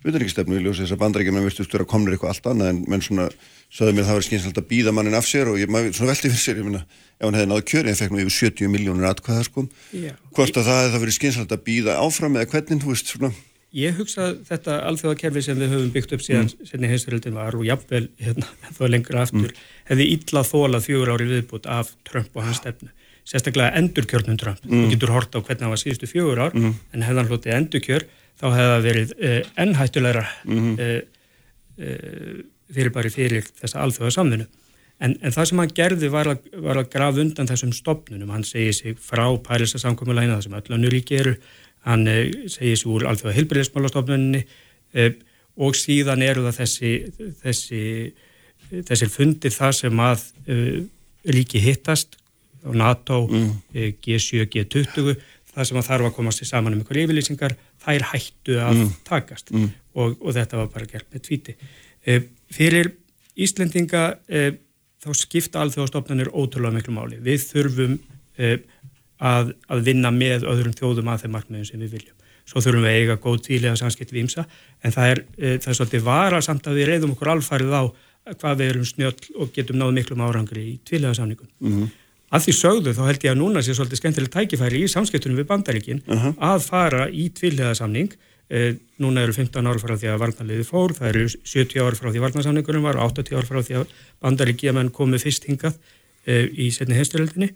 utanrikstefnu í ljósi þess að bandaríkjum virtust vera komnir eitthvað allt annað en menn svona sögðu mér að það var skynselt að býða mannin af sér og ég maður svona velti fyrir sér, ég minna ef hann hefði náðu kjöri, það fekk nú yfir 70 miljónur atkvæða sko, Já. hvort að það hefði það verið skynselt að býða áfram eða hvernig, þú veist svona Ég hugsa að þetta alþjóðakerfi sem við höfum byggt upp síðan mm. senni heimsveröldin var og jafnvel hérna, þá lengra aftur mm. hefði illa þólað fjögur ári viðbútt af Trump og hans stefnu. Sérstaklega endurkjörnum Trump. Mm. Þú getur hort á hvernig hann var síðustu fjögur ár Mm. en hefði hann hlutið endurkjör þá hefði það verið uh, ennhættulegra Mhm. uh, uh, fyrir bara fyrir þessa alþjóða samfunnu. En, en það sem hann gerði var að, var að grafa undan þessum stopnunum. Hann segir sig frá Pærisa samkomulægina, það sem öll önnu ríki eru. Hann uh, segir sig úr alþjóða heilbyrðismálastofnunni uh, og síðan eru það þessi, þessi, þessi fundir það sem að ríki hittast NATO, mm. G7, G20 það sem að þarf að komast í saman um ykkur yfirlýsingar, þær hættu að Mm. takast Mm. og, og þetta var bara gert með tvíti. Uh, fyrir Íslendinga uh, þá skipta alþjóðastofnanir ótrúlega miklu máli. Við þurfum að, að vinna með öðrum þjóðum að þeim markmiðum sem við viljum. Svo þurfum við að eiga góð tílega samskipt við ímsa, en það er, það er svolítið vara samt að við reyðum okkur alfarið á hvað við erum snjöll og getum náðu miklum árangri í tvílega samningum. Mhm. Að því sögðu þá held ég að núna sé svolítið skemmtilegt tækifæri í samskiptunum við bandaríkin Mhm. að fara í tvílega samning. Eh, núna eru 15 ára frá því að varnarliði fór, það eru 70 ára frá því varnarsamningunum var og 80 ára frá því að bandaríkjamenn komu fyrst hingað eh, í setni heimstyrjöldinni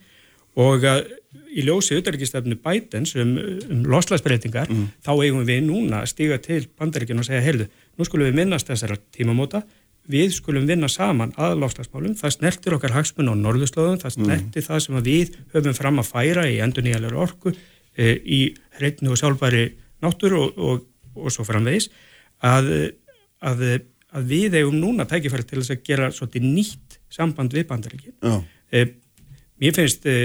og að í ljósi auðarikistefnu Bidens um, um loslasbreytingar þá eigum við núna að stiga til bandaríkjun og segja, heyrðu, nú skulum við minnast þessara tímamóta við skulum vinna saman að lofslagsmálum, það snertir okkar hagsmun á norðurslóðum, það snertir það sem við höfum fram að færa í endur nýjalega orku, e, í hreitnu og sjálfbæri náttúru og, og, og svo framvegis, að, að, að við eigum núna tækifæri til þess að gera svolítið nýtt samband við bandaríkin. Já. E, mér finnst e,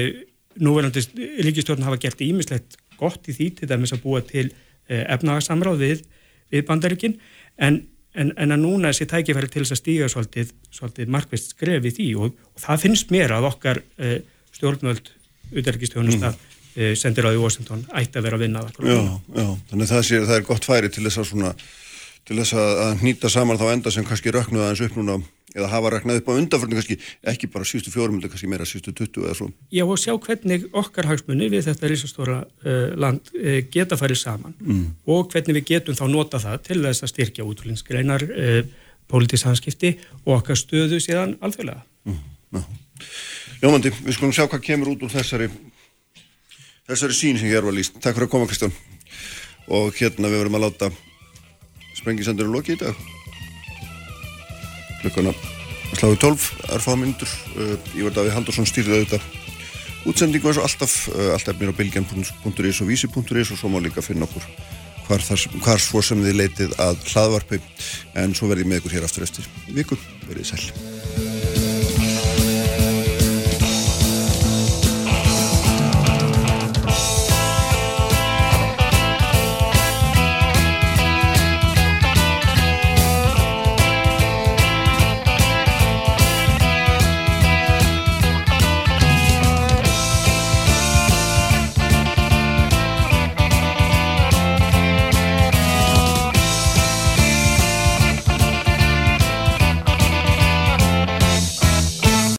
núverandi ríkistjórn hafa gert ímislegt gott í því til dæmis að búa til e, efnagasamráð við, við bandaríkin, en En, en að núna þessi tækifæri til þess að stíga svolítið, svolítið markvist skref í því og, og það finnst mér að okkar uh, stjórnvöld utarrikistjónustaf mm. uh, sendir á í Washington ætti að vera að vinna. Já, já, þannig það, sé, það er gott færi til þess að svona, til þess að, hnýta saman þá enda sem kannski röknuða aðeins upp núna eða hafa röknað upp á undanförnum kannski ekki bara síðustu fjórum, heldur kannski meira síðustu 20 eða svo. Já, og sjá hvernig okkar hagsmunni við þetta risastóra uh, land uh, geta farið saman Mm. og hvernig við getum þá nota það til þess að styrkja útfylgingsgreinar, uh, pólitísanskipti og okkar stöðu síðan alþjóðlega. Ljómandi, við skulum sjá hvað kemur út úr þessari þessari sín sem hér var líst. Takk fyrir að koma Kristján og hérna við verum að láta sprengisendur loki í dag. Klukkuna sláðu 12, erfáða myndur uh, Ívar Davíð Haldursson stýrði auðvitað. Útsendingu eins og alltaf uh, allt efnir á bilgjan.is og vísi.is og svo má líka finna okkur hvar, þar, hvar svo sem þið leitið að hlaðvarpi. En svo verði ég með ykkur hér aftur eftir viku, verið sæl